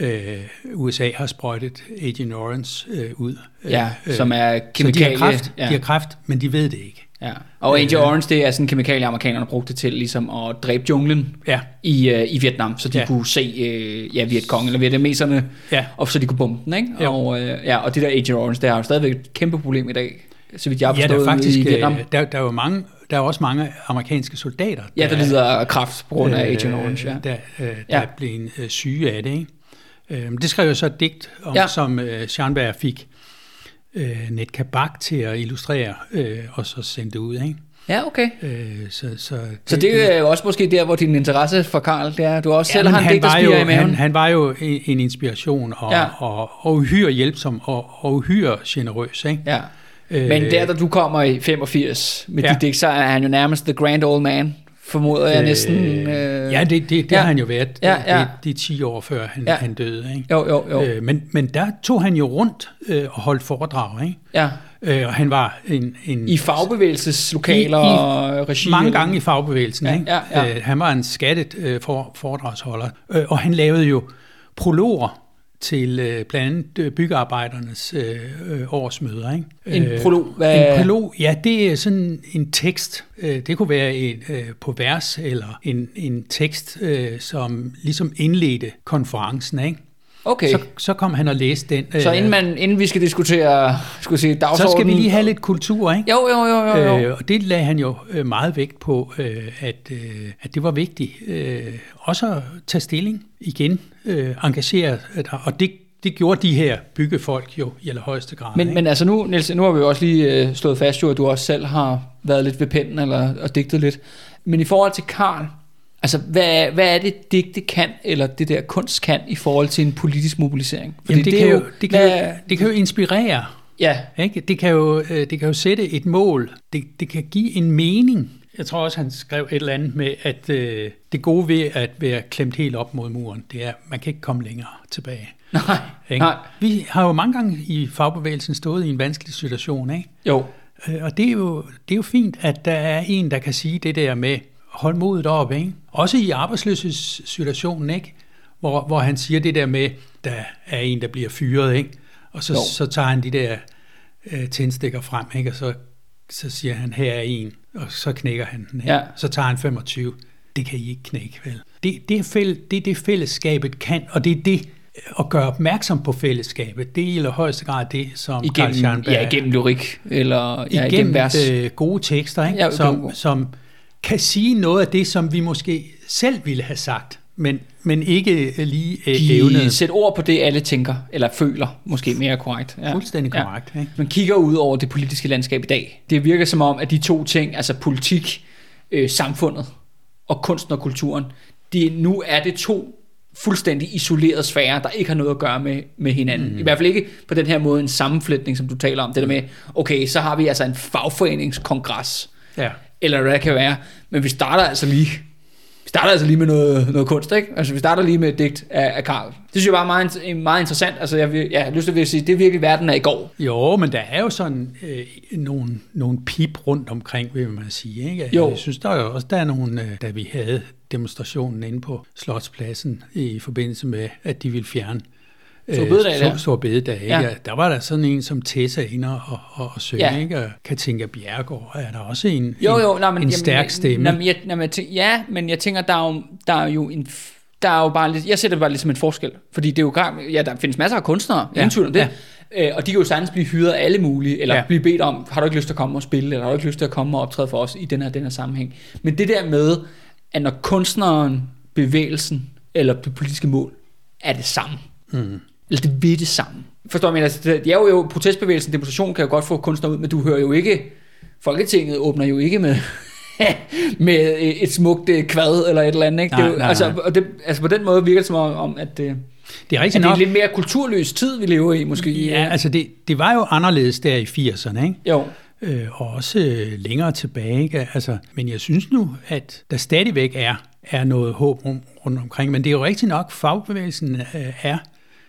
øh, USA har sprøjtet Agent Orange øh, ud. Ja, som er så de har, kemikalie. kræft, ja. de har kræft, men de ved det ikke. ja. Og Agent Orange, det er sådan en kemikalie, amerikanerne brugte til ligesom at dræbe junglen Ja, i, øh, i Vietnam, så de ja. Ja. kunne se øh, ja, Vietcong eller vietnameserne, ja. og så de kunne bombe den, ikke? Jo. Og, øh, ja, og det der Agent Orange, det er jo stadigvæk et kæmpe problem i dag, så vidt jeg har Ja, forstået der er faktisk i Vietnam. øh, der, der er jo mange, der er også mange amerikanske soldater, Ja, der lider af kræft på grund af Agent Orange, ja. der, øh, der Ja. er blevet øh, syge af det. Ikke? Øh, det skrev jeg så et digt om, Ja. ja. som øh, Scharnberg fik øh, Net Kabak til at illustrere, øh, og så sendte det ud. Ikke? Ja, okay. Øh, så, så, Så det er jo også måske der, hvor din interesse for Karl, det er, du også selv men har en han, var jo, i maven. han, han var jo en, en inspiration, og, Ja. ja. og, og uhyre hjælpsom, og, og uhyre generøs. Ikke? Ja. Men Øh, der, da du kommer i 85 med ja. Dit digt, så er han jo nærmest the grand old man. formoder jeg næsten. Øh, Ja, det, det, det ja. har han jo været Ja, ja. Det, de 10 år før han, Ja. ja. han døde. Ikke? Jo, jo, jo. Øh, men, men der tog han jo rundt øh, og holdt foredrag. Ikke? Ja. Øh, og han var en... en I fagbevægelseslokaler I- i og regi? mange eller- gange i fagbevægelsen. Ja, ikke? ja, ja. Øh, han var en skattet øh, for, foredragsholder, øh, og han lavede jo prologer til øh, blandt andet øh, byggearbejdernes øh, øh, årsmøder. Ikke? En Øh, prolog? Hvad- En prolog, ja, det er sådan en tekst. Det kunne være et, øh, på vers, eller en, en tekst, øh, som ligesom indledte konferencen. Ikke? Okay. Så, så kom han og læste den. Så øh, inden, man, inden vi skal diskutere skulle sige, så dagsordenen... skal vi lige have lidt kultur, ikke? Jo, jo, jo, jo. jo. Øh, og det lagde han jo øh, meget vægt på, øh, at, øh, at det var vigtigt. Øh, også at tage stilling igen, øh, engagere dig. Og det, det gjorde de her byggefolk jo i allerhøjeste grad. Men, ikke? men altså nu, Niels, nu har vi jo også lige øh, slået fast, jo, at du også selv har været lidt ved pennen eller, og digtet lidt. Men i forhold til Karl, altså hvad, er- hvad er det digte kan, eller det der kunst kan, i forhold til en politisk mobilisering? Jamen, det, det, kan jo, det, kan hvad- jo, det kan jo inspirere. Ja, Ikke? Det, kan jo, øh, det kan jo sætte et mål. Det, det kan give en mening. Jeg tror også, han skrev et eller andet med, at øh, det gode ved at være klemt helt op mod muren, det er, at man kan ikke komme længere tilbage. nej, Ikke? nej, Vi har jo mange gange i fagbevægelsen stået i en vanskelig situation, ikke? jo, Øh, Og det er, jo, det er jo fint, at der er en, der kan sige det der med, hold modet op, ikke? Også i arbejdsløshedssituationen, ikke? Hvor, hvor han siger det der med, der er en, der bliver fyret, ikke? Og så, Jo. så tager han de der øh, tændstikker frem, ikke? Og så, så siger han, her er en, og så knækker han den, ikke? Ja. Så tager han 25. Det kan I ikke knække, vel? Det, det, er fæll, det er det, fællesskabet kan, og det er det, at gøre opmærksom på fællesskabet, det er i allerhøjeste grad det, som Carl igennem, Scharnberg ja, igennem lyrik, eller ja, igennem, igennem vers. øh, gode tekster, ikke? Ja, som, som kan sige noget af det, som vi måske selv ville have sagt, men, men ikke lige øh, evnede. sæt ord på det, alle tænker, eller føler, måske mere korrekt. Ja. Fuldstændig korrekt. Ikke? Man kigger ud over det politiske landskab i dag. Det virker som om, at de to ting, altså politik, øh, samfundet og kunsten og kulturen, det, nu er det to fuldstændig isolerede sfærer, der ikke har noget at gøre med, med hinanden. Mm. I hvert fald ikke på den her måde en sammenflætning, som du taler om. Det der med, okay, så har vi altså en fagforeningskongres, Ja. Eller hvad det kan være, men vi starter altså lige vi starter altså lige med noget, noget kunst, ikke? Altså, vi starter lige med et digt af, af Karl. Det synes jeg bare er meget, meget interessant. Altså, jeg, vil, ja, jeg har lyst til at sige, det er virkelig verden af i går. Jo, men der er jo sådan øh, nogle, nogle pip rundt omkring, vil man sige. Ikke? Jo. Jeg synes, der er jo også der er nogle, øh, da vi havde demonstrationen inde på Slotspladsen i forbindelse med, at de ville fjerne Store bededag, Stor, Bededag? Ja. Ja. Der var der sådan en som Tessa inde og, og, og synge, Ja. ja. ikke? Og Katinka Bjergård er der også en, Jo, en, jo, nej, men, en stærk stemme. Jamen, jeg, jamen, jeg tænker, ja, men jeg tænker, der er jo, der er jo en... Der er jo bare lidt, jeg ser det bare lidt som en forskel. Fordi det er jo ja, der findes masser af kunstnere, ja, Ja, ingen tvivl om det. Øh, og de kan jo sagtens blive hyret af alle mulige, eller ja. Ja. blive bedt om, har du ikke lyst til at komme og spille, eller har du ikke lyst til at komme og optræde for os i den her, den her sammenhæng. Men det der med, at når kunstneren, bevægelsen, eller det politiske mål, er det samme. Mm. Eller det ved det samme. Forstår mener? Altså, det er jo, jo protestbevægelsen, demonstration kan jo godt få kunstnere ud, men du hører jo ikke, Folketinget åbner jo ikke med, med et smukt øh, kvad eller et eller andet. Ikke? det er jo, Nej, nej, altså, nej. og det, altså på den måde virker det som om, om at, øh, Det er rigtigt det er nok. en lidt mere kulturløs tid, vi lever i måske. Ja, altså det, det var jo anderledes der i 80'erne, ikke? Jo, Øh, og også øh, længere tilbage. Ikke? Altså, men jeg synes nu, at der stadigvæk er, er noget håb rundt omkring. Men det er jo rigtigt nok, fagbevægelsen øh, er,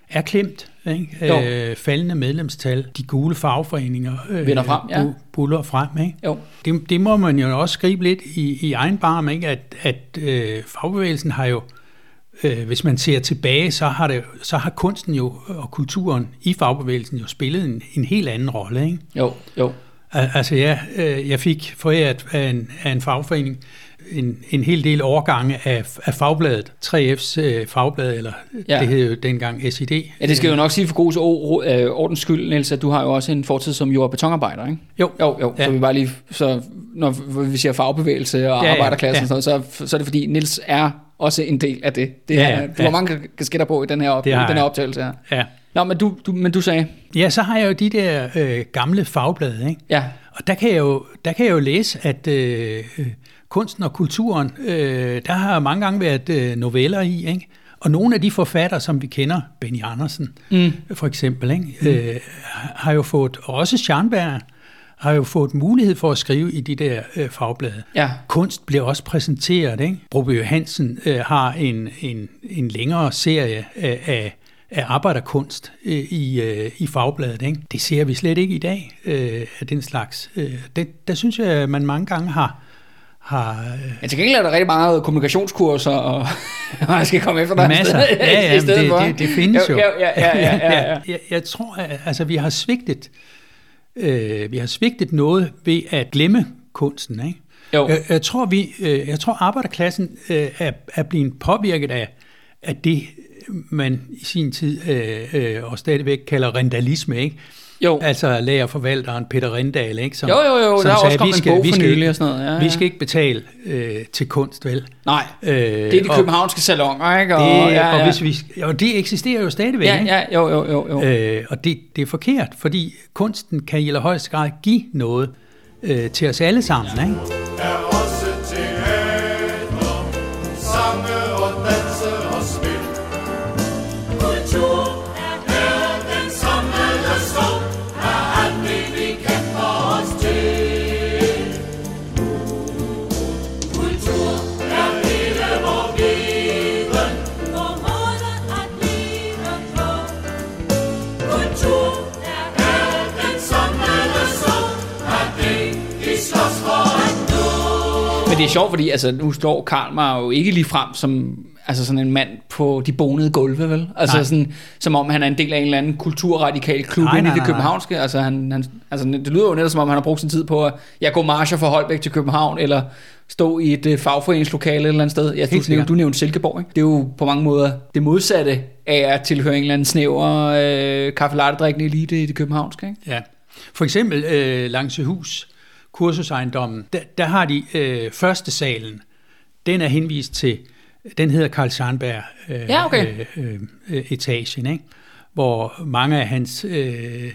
er klemt. Ikke? Jo. Øh, faldende medlemstal, de gule fagforeninger øh, Vinder frem, ja. bu- buller frem. Ikke? jo. Det, det må man jo også gribe lidt i, i egen barm, ikke? at, at øh, fagbevægelsen har jo, øh, hvis man ser tilbage, så har, det, så har kunsten jo og kulturen i fagbevægelsen jo spillet en, en helt anden rolle. Ikke? Jo, jo. Al- Altså ja, øh, jeg fik foræret af en, af en fagforening en, en hel del årgange af, af fagbladet, 3F's øh, fagblad, eller Ja. det hed jo dengang SID. Ja, det skal jo nok sige for god øh, ordens skyld, Niels, at du har jo også en fortid som jord- og betonarbejder, ikke? Jo, Jo, jo, ja. Så vi bare lige, så når vi siger fagbevægelse og ja, Ja, ja, og sådan noget, så, så er det fordi, Nils er også en del af det. det Ja, er, ja, du har ja. mange kasketter på i den her, op, har den her optagelse her. ja. Nå, men du, du, men du sagde, ja, så har jeg jo de der øh, gamle fagblade, ikke? ja, Og der kan jeg jo, der kan jeg jo læse, at øh, øh, kunsten og kulturen, øh, der har mange gange været øh, noveller i, ikke? Og nogle af de forfattere, som vi kender, Benny Andersen Mm. for eksempel, ikke? Mm. Øh, har jo fået, og også Scharnberg har jo fået mulighed for at skrive i de der øh, fagblade. Ja. Kunst bliver også præsenteret. Ikke? Broby Hansen øh, har en, en, en længere serie af, af, af arbejderkunst øh, i, øh, i fagbladet. Ikke? Det ser vi slet ikke i dag øh, af den slags. Øh, det, der synes jeg, at man mange gange har, har øh, Men til gengæld er der rigtig meget kommunikationskurser, og og jeg skal komme efter dig. Masser. Ja, ja, i stedet det, for. det, det findes jo. Ja, ja, ja, ja, ja, ja. jeg, jeg tror, at altså, vi har svigtet øh, vi har svigtet noget ved at glemme kunsten. Ikke? Jo. Jeg, jeg, tror, vi, øh, jeg tror, arbejderklassen øh, er, er blevet påvirket af, af det, man i sin tid øh, øh, og stadigvæk kalder rentalisme, ikke? Jo. Altså lærerforvalteren Peter Rindal, ikke? Som, Jo, jo, jo, som der er også sagde, kommet vi en skal, bog vi for skal, nylig og sådan noget. Ja, Vi ja. skal ikke betale øh, til kunst, vel? Nej, Øh, det er de og- københavnske salonger, ikke? Og, det, ja, ja. og hvis vi, og det eksisterer jo stadigvæk, Ja, ikke? ja, jo, jo, jo. jo. Øh, og det, det er forkert, fordi kunsten kan i allerhøjeste grad give noget øh, til os alle sammen. Ikke? Men det er sjovt, fordi altså, nu står Karl mig jo ikke lige frem som altså sådan en mand på de bonede gulve, vel? Altså Nej. sådan, som om han er en del af en eller anden kulturradikal klub Nej, inde i det nej, københavnske. Altså, han, han, altså, det lyder jo netop som om, han har brugt sin tid på at jeg går marcher fra Holbæk til København, eller stå i et uh, fagforeningslokale et eller andet sted. Jeg, du, nævnte, du nævnte Silkeborg, ikke? Det er jo på mange måder det modsatte af at tilhøre en eller anden snæver øh, kaffe elite i det københavnske, ikke? Ja. For eksempel øh, Langsehus, kursusejendommen, der, der har de øh, første salen. Den er henvist til, den hedder Karl Scharnberg øh, Ja, okay. øh, øh, etagen, ikke? hvor mange af hans, øh,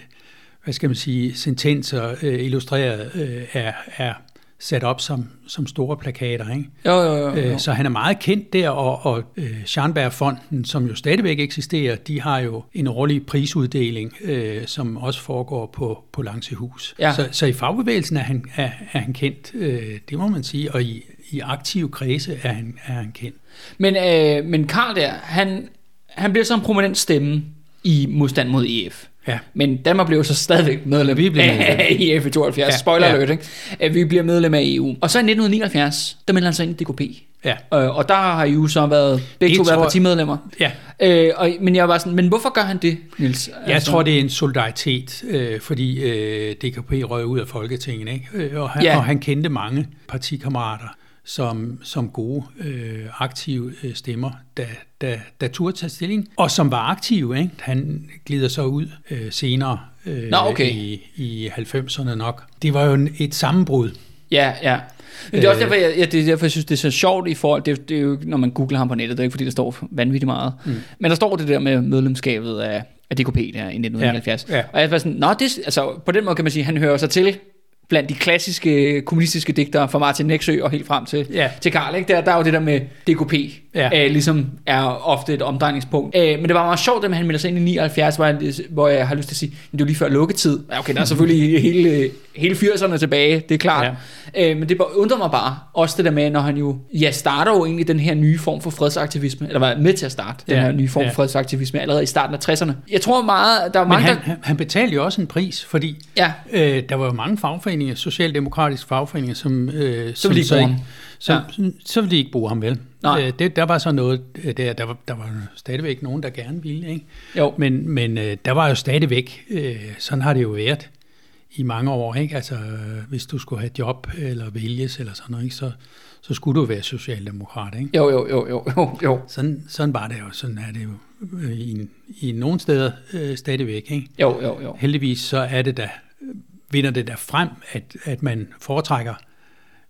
hvad skal man sige, sentenser øh, illustreret øh, er, er sat op som, som store plakater. Ikke? Jo, jo, jo. jo. Øh, Så han er meget kendt der, og, og øh, Scharnberg-fonden, som jo stadigvæk eksisterer, de har jo en årlig prisuddeling, øh, som også foregår på, på Langsehus. Ja. Så, så i fagbevægelsen er han, er, er han kendt, øh, det må man sige, og i, i aktive kredse er han, er han kendt. Men, øh, men Karl der, han, han bliver så en prominent stemme i modstand mod EF. Ja. Men Danmark blev så stadigvæk medlem Vi blev af EF i 72. Ja, Spoiler ja. alert, ikke? At vi bliver medlem af EU. Og så i 1979, der melder han sig ind i DKP. Ja. Øh, og der har I jo så været begge Det to været tror- partimedlemmer. Ja. Øh, og, men jeg var sådan, men hvorfor gør han det, Niels? Jeg tror, det er en solidaritet, øh, fordi øh, DKP røg ud af Folketinget, ikke? Øh, Og, han, ja. og han kendte mange partikammerater som, som gode, øh, aktive øh, stemmer, der, der, der turde tage stilling, og som var aktive. Ikke? Han glider så ud øh, senere øh, Nå, okay. i, i 90'erne nok. Det var jo et sammenbrud. Ja, ja. Men det er også Øh. derfor, jeg, jeg, det er derfor, jeg synes, det er så sjovt i forhold, det, er- det er jo, når man googler ham på nettet, det er ikke fordi, der står vanvittigt meget. Mm. Men der står det der med medlemskabet af, af DKP der i 1979. Ja, ja. Og jeg var sådan, nå, det, altså, på den måde kan man sige, han hører sig til blandt de klassiske kommunistiske digtere fra Martin Nexø og helt frem til, Ja. til Karl. Ikke? Der, der er jo det der med DKP, Ja. øh, ligesom er ofte et omdrejningspunkt. Øh, men det var meget sjovt, at han melder sig ind i 79, hvor jeg, hvor jeg har lyst til at sige, "Men det er jo lige før lukketid. Ja, Okay, der er selvfølgelig hele, hele 80'erne tilbage, det er klart. Ja. Øh, men det undrer mig bare, også det der med, når han jo ja, starter jo egentlig den her nye form for fredsaktivisme, eller var med til at starte den Ja, her nye form for ja. fredsaktivisme allerede i starten af 60'erne. Jeg tror meget, der er Men mange, han, der... han, betalte jo også en pris, fordi Ja, øh, der var jo mange fagforeninger, socialdemokratiske fagforeninger, som... Øh, Så de ikke bruge ham. Så, Ja. ja. så ville de ikke bruge ham, vel? Nej. Øh, det, der var så noget øh, der, der var, der var stadigvæk nogen, der gerne ville, ikke? jo. Men, men øh, der var jo stadigvæk, øh, sådan har det jo været i mange år, ikke? Altså, øh, hvis du skulle have job eller vælges eller sådan noget, ikke? Så, så skulle du være socialdemokrat, ikke? Jo, jo, jo, jo, jo, jo. Sådan, sådan var det jo, sådan er det jo i, i nogle steder øh, stadigvæk, ikke? Jo, jo, jo. Heldigvis så er det da, vinder det der frem, at, at man foretrækker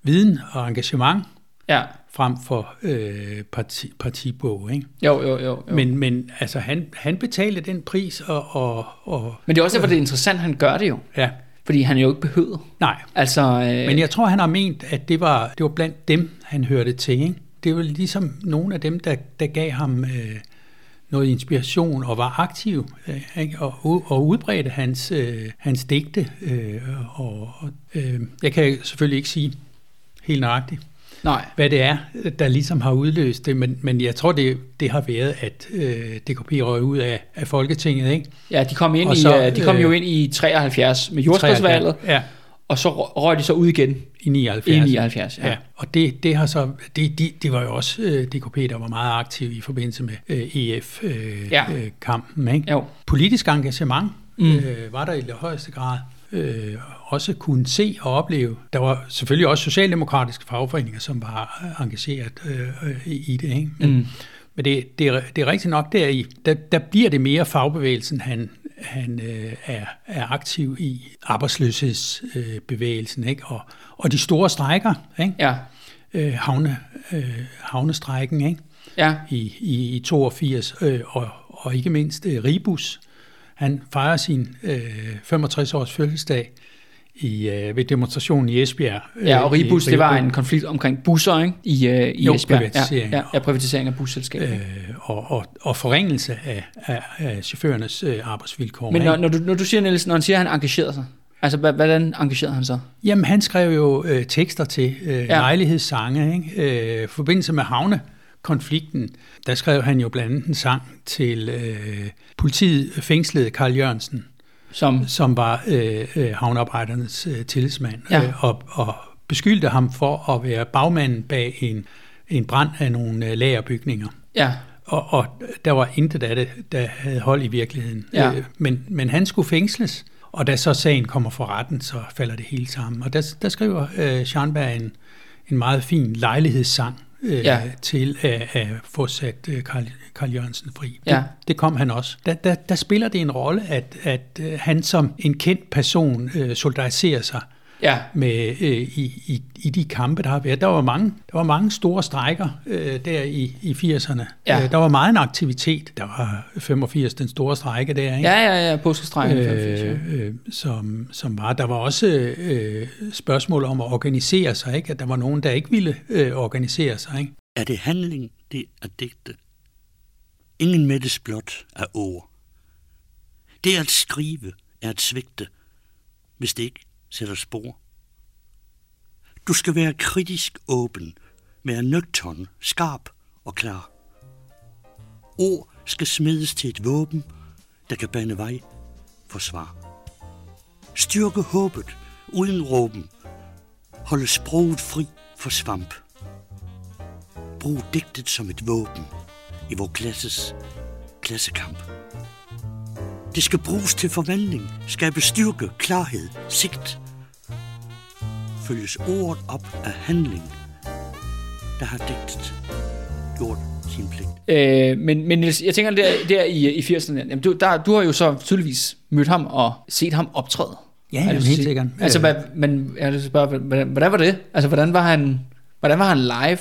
viden og engagement Ja. frem for øh, parti, partibog, ikke? Jo, jo, jo. jo. Men, Men, altså, han, han betalte den pris, og, og, og men det er også derfor, det er interessant, han gør det jo. ja, Fordi han jo ikke behøvet. nej. Altså, øh, Men jeg tror, han har ment, at det var, det var blandt dem, han hørte til, ikke? Det var ligesom nogle af dem, der, der gav ham øh, noget inspiration og var aktiv øh, ikke? Og, og udbredte hans, øh, hans digte. Øh, og, øh, jeg kan selvfølgelig ikke sige helt nøjagtigt, Nej. hvad det er, der ligesom har udløst det, men, men jeg tror, det, det har været, at øh, DKP røg ud af, af Folketinget, ikke? Ja, de kom, ind Og i, så, øh, de kom øh, jo ind i 73 med jordskredsvalget, Ja, og så røg de så ud igen i 79. i 79. Ja. Ja, og det, det har så, det, de, det var jo også øh, DKP, der var meget aktiv i forbindelse med øh, EF-kampen, øh, Ja. øh, kampen, ikke? Jo. Politisk engagement Mm. øh, var der i højeste grad. Øh, også kunne se og opleve. Der var selvfølgelig også socialdemokratiske fagforeninger, som var engageret øh, i det. Ikke? Men, Mm. men det, det, er, det er rigtigt nok deri. Der, der bliver det mere fagbevægelsen, han, han øh, er, er aktiv i arbejdsløshedsbevægelsen, øh, ikke? Og, og de store strækker, ikke? Ja. Øh, havne, øh, havnestrækken ikke? Ja. I, i, i 82, øh, og, og ikke mindst øh, Ribus. Han fejrer sin øh, 65-års fødselsdag i, øh, ved demonstrationen i Esbjerg. Ja, og øh, i- Ribus, det var en konflikt omkring busser, ikke? I, uh, i Jo, Esbjerg. privatisering. Ja, ja, ja, privatisering af busselskaber. øh, og, og, og forringelse af, af, af chaufførernes øh, arbejdsvilkår. Men når, når, du, når du siger, Niels, når han siger, at han engagerede sig, altså hvordan engagerede han sig? Jamen, han skrev jo øh, tekster til øh, Ja. lejlighedssange. Ikke? Øh, forbindelse med havnekonflikten, der skrev han jo blandt andet en sang til øh, politiet fængslede Karl Jørgensen, Som, som var øh, øh, havnearbejdernes øh, tillidsmand, Ja. øh, og, og beskyldte ham for at være bagmanden bag en, en brand af nogle øh, lagerbygninger. ja, Og, og der var intet af det, der havde hold i virkeligheden. Ja. Øh, men, men han skulle fængsles, og da så sagen kommer for retten, så falder det hele sammen. Og der, der skriver øh, Scharnberg en, en meget fin lejlighedssang øh, Ja. til at, at få sat øh, Karl, Karl Jørgensen fri. Ja. Det, det kom han også. Der, der, der spiller det en rolle, at, at øh, han som en kendt person øh, solidariserer sig ja, med øh, i, i, i de kampe, der har været. Der var mange, der var mange store strækker øh, der i, i 80'erne. Ja. Øh, der var meget en aktivitet. Der var 85, den store strække der, ikke? ja, ja, ja, påskestrækken. Øh, Øh, som, som var. Der var også øh, spørgsmål om at organisere sig, ikke? At der var nogen, der ikke ville øh, organisere sig, ikke? Er det handling, det er digte? Ingen mættes blot af ord. Det at skrive er at svigte, hvis det ikke sætter spor. Du skal være kritisk åben, være nøgtern, skarp og klar. Ord skal smedes til et våben, der kan bane vej for svar. Styrke håbet uden råben. Holde sproget fri for svamp. Brug digtet som et våben i vor klasses klassekamp. Det skal bruges til forvandling, skabe styrke, klarhed, sigt. Følges ordet op af handling, der har digtet gjort sin pligt. øh, men, men Niels, jeg tænker, der, der i, i 80'erne, jamen, du, der, du har jo så tydeligvis mødt ham og set ham optræde. Ja, Er jamen, helt sikkert. Altså, hvad, men jeg vil spørge, hvordan, hvordan var det? Altså, hvordan var han, hvordan var han live?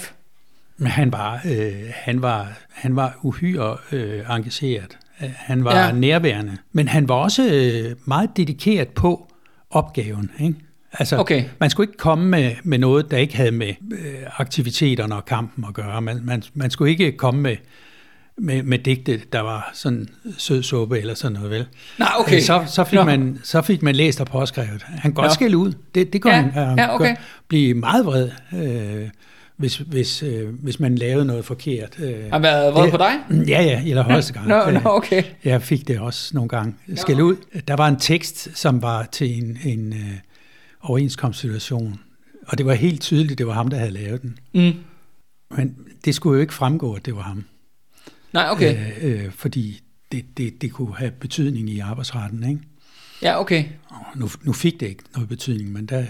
Men han var, øh, han var, han var uhyre øh, engageret. Han var Ja. nærværende. Men han var også øh, meget dedikeret på opgaven. Ikke? Altså, Okay. man skulle ikke komme med, med noget, der ikke havde med øh, aktiviteterne og kampen at gøre. Man, man, man skulle ikke komme med, med, med digte, der var sådan sød suppe eller sådan noget, vel? Nej, okay. Øh, Så, så, fik Nå. man, så fik man læst og påskrevet. Han kan godt Nå. skælde ud. Det, det kunne Ja, han, han ja, okay. blive meget vred, øh, hvis, hvis, øh, hvis man lavede noget forkert. Øh, Har været vred på dig? Ja, ja, i allerhøjeste gang. Nå, Øh, nå, okay. Jeg fik det også nogle gange skæld ud. Der var en tekst, som var til en, en øh, overenskomstsituation, og det var helt tydeligt, det var ham, der havde lavet den. Mm. Men det skulle jo ikke fremgå, at det var ham. Nej, okay. Øh, øh, fordi det, det, det kunne have betydning i arbejdsretten, ikke? Ja, okay. Og nu, nu fik det ikke noget betydning, men der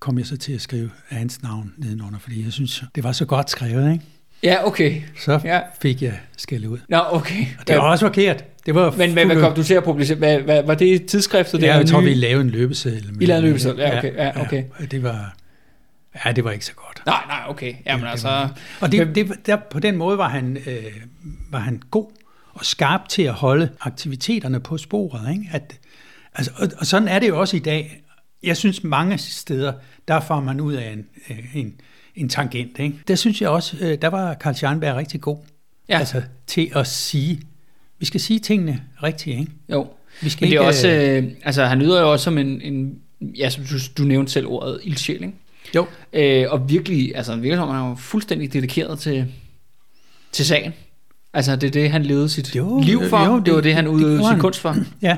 kom jeg så til at skrive hans navn nedenunder, fordi jeg synes, det var så godt skrevet, ikke? Ja, okay. Så Ja. fik jeg skæld ud. Nå, okay. Og det var også forkert. Det var Men hvad, hvad kom du til at publicere? Hvad, hvad, var det tidsskriftet? Ja, der jeg tror, nye? vi lavede en løbeseddel. I lavede en løbeseddel, ja, okay, ja, okay. Ja, det var, ja, det var ikke så godt. Nej, nej, okay. Jamen Det altså... var- Og det, det, der, på den måde var han, øh, var han god og skarp til at holde aktiviteterne på sporet. Ikke? At, altså, og, og sådan er det jo også i dag. Jeg synes mange steder, der får man ud af en, øh, en, en tangent. Ikke? Der synes jeg også, øh, der var Karl Scharnberg rigtig god. Ja. Altså til at sige vi skal sige tingene rigtigt, ikke? Jo. Vi skal Men det er ikke, også, øh, øh, altså han lyder jo også som en, en ja, som du, du nævnte selv ordet, ildsjæl, ikke? Jo, Øh, og virkelig, altså virkelig som han jo fuldstændig dedikeret til, til sagen. Altså det er det, han levede sit Jo, liv for. jo, det, det var det- han udøvede sin kunst for. ja,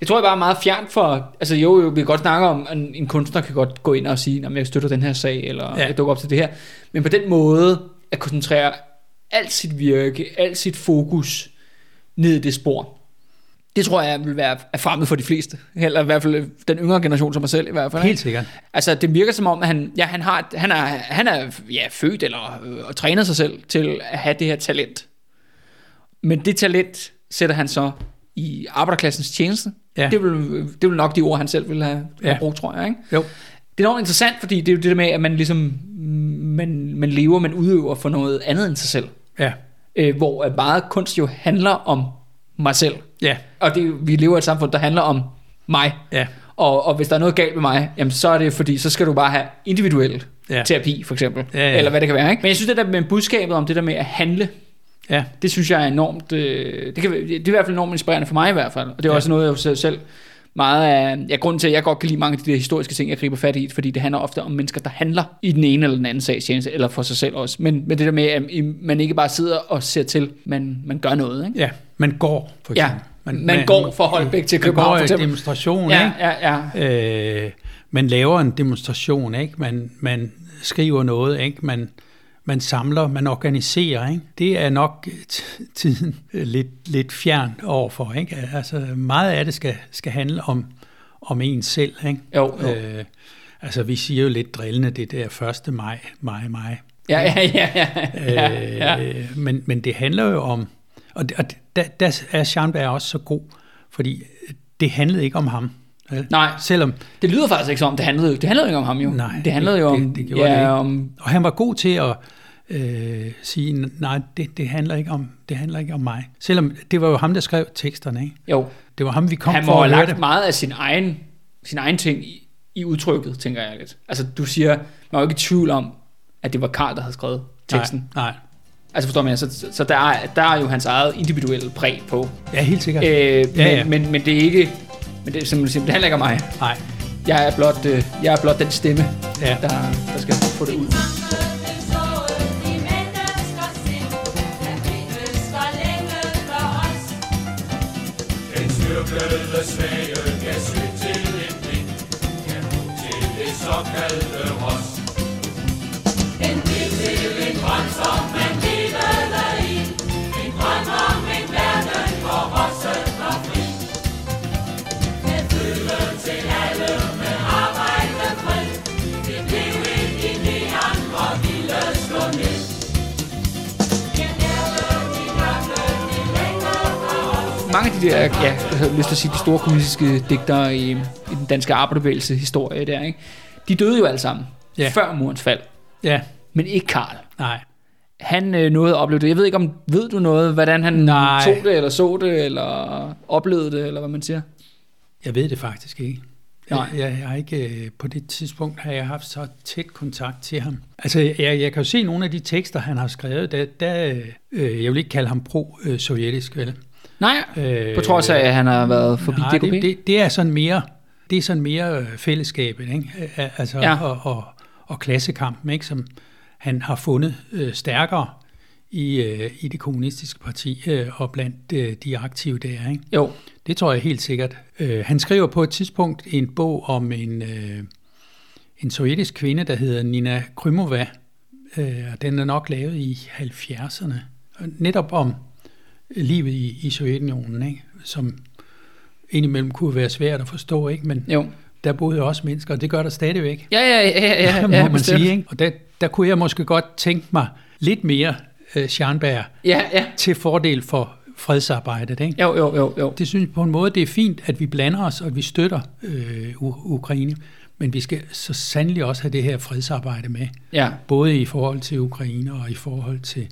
Jeg tror, jeg bare er meget fjernt for... Altså jo, jo vi kan godt snakke om, at en, kunstner kan godt gå ind og sige, at jeg støtter den her sag, eller Ja. jeg dukker op til det her. Men på den måde at koncentrere alt sit virke, alt sit fokus ned i det spor, det tror jeg vil være fremmed for de fleste. Eller i hvert fald den yngre generation som mig selv i hvert fald. helt ikke? sikkert. Altså, det virker som om, at han, ja, han, har, han er, han er ja, født eller øh, og træner sig selv til at have det her talent. Men det talent sætter han så i arbejderklassens tjeneste. Ja. Det, vil, det vil nok de ord, han selv ville have, ja. Have brugt, tror jeg. Ikke? Jo, Det er enormt interessant, fordi det er jo det der med, at man ligesom man, man lever, man udøver for noget andet end sig selv. ja, Øh, hvor at meget kunst jo handler om mig selv. ja, Og det, vi lever i et samfund, der handler om mig. ja, Og, og hvis der er noget galt med mig, jamen så er det fordi, så skal du bare have individuel ja. terapi, for eksempel. Ja, ja. Eller hvad det kan være. Ikke? Men jeg synes, det der med budskabet om det der med at handle, ja, det synes jeg er enormt, øh, det, kan, det er i hvert fald enormt inspirerende for mig i hvert fald. Og det er Ja. også noget, jeg jo selv- meget af, ja, grunden til, at jeg godt kan lide mange af de der historiske ting, jeg griber fat i, fordi det handler ofte om mennesker, der handler i den ene eller den anden sags tjeneste, eller for sig selv også. Men, men det der med, at man ikke bare sidder og ser til, man, man gør noget. Ikke? ja. Man går, for Ja, eksempel. man går fra Holbæk til man København, går for eksempel. demonstration, Ja, ikke? ja, ja. Øh, man laver en demonstration, ikke? Man, man skriver noget, ikke? Man, man samler, man organiserer, ikke? Det er nok tiden lidt, lidt fjern overfor, ikke? Altså meget af det skal, skal handle om, om en selv, ikke? Jo, jo. Øh, altså vi siger jo lidt drillende, det der 1. maj, maj, maj. Ja, ja, ja, ja, ja, ja. Øh, men, men det handler jo om, og, og der, der er Scharnberg også så god, fordi det handlede ikke om ham. vel? Nej. Selvom, Det lyder faktisk ikke som, det handlede, det handlede ikke om ham jo. Nej, det handlede det- jo om, det- det gjorde ja, det ikke. om, og han var god til at øh, sige, nej, det, det, handler ikke om, det handler ikke om mig. Selvom det var jo ham, der skrev teksterne, ikke? jo, Det var ham, vi kom han for må have at høre lagt det. meget af sin egen, sin egen ting i, i udtrykket, tænker jeg lidt. Altså, du siger, man var jo ikke i tvivl om, at det var Karl, der havde skrevet teksten. Nej, nej. Altså, forstår man, så, så der, er, der er jo hans eget individuelle præg på. Ja, helt sikkert. Øh, Ja, men, ja. Men, men det er ikke, men det, simpelthen, det handler ikke om mig. Nej, Jeg er blot, øh, jeg er blot den stemme, ja. der, der skal få det ud. Den styrkede svage gav til en blind, kan mod til det såkaldte ros. En bil til en drøm, som mange af de der, ja, jeg har lyst til at sige, de store kommunistiske digtere i, i den danske arbejderbevægelse historie der, ikke? de døde jo alle sammen Ja. før murens fald, Ja, men ikke Karl. nej. Han øh, nåede at opleve det. Jeg ved ikke, om ved du noget, hvordan han Nej. tog det, eller så det, eller oplevede det, eller hvad man siger? Jeg ved det faktisk ikke. Nej. Jeg, jeg, jeg har ikke, øh, på det tidspunkt har jeg haft så tæt kontakt til ham. Altså, jeg, jeg kan jo se nogle af de tekster, han har skrevet, der, der øh, jeg vil ikke kalde ham pro-sovjetisk, vel? Nej, Øh, på trods af, at han har været forbi nej, DKP. det, det, det er sådan mere, det er sådan mere øh, fællesskabet, ikke? Øh, Altså, Ja. og, og, og klassekampen, ikke? Som han har fundet øh, stærkere i, øh, i det kommunistiske parti øh, og blandt øh, de aktive der, ikke? Jo, Det tror jeg helt sikkert. Øh, han skriver på et tidspunkt en bog om en, øh, en sovjetisk kvinde, der hedder Nina Krymova. Øh, og den er nok lavet i 70'erne. Og Netop om livet i, i Sovjetunionen, ikke? som indimellem kunne være svært at forstå, ikke? men jo. der boede også mennesker, og det gør der stadigvæk, Ja, ja, ja, ja, ja, må ja man bestemt. sige. Ikke? Og der, der kunne jeg måske godt tænke mig lidt mere øh, Scharnberg Ja, ja. til fordel for fredsarbejdet. Ikke? Jo, jo, jo, jo. Det synes jeg på en måde, det er fint, at vi blander os, og at vi støtter øh, Ukraine. Men vi skal så sandelig også have det her fredsarbejde med. Ja, Både i forhold til Ukraine og i forhold til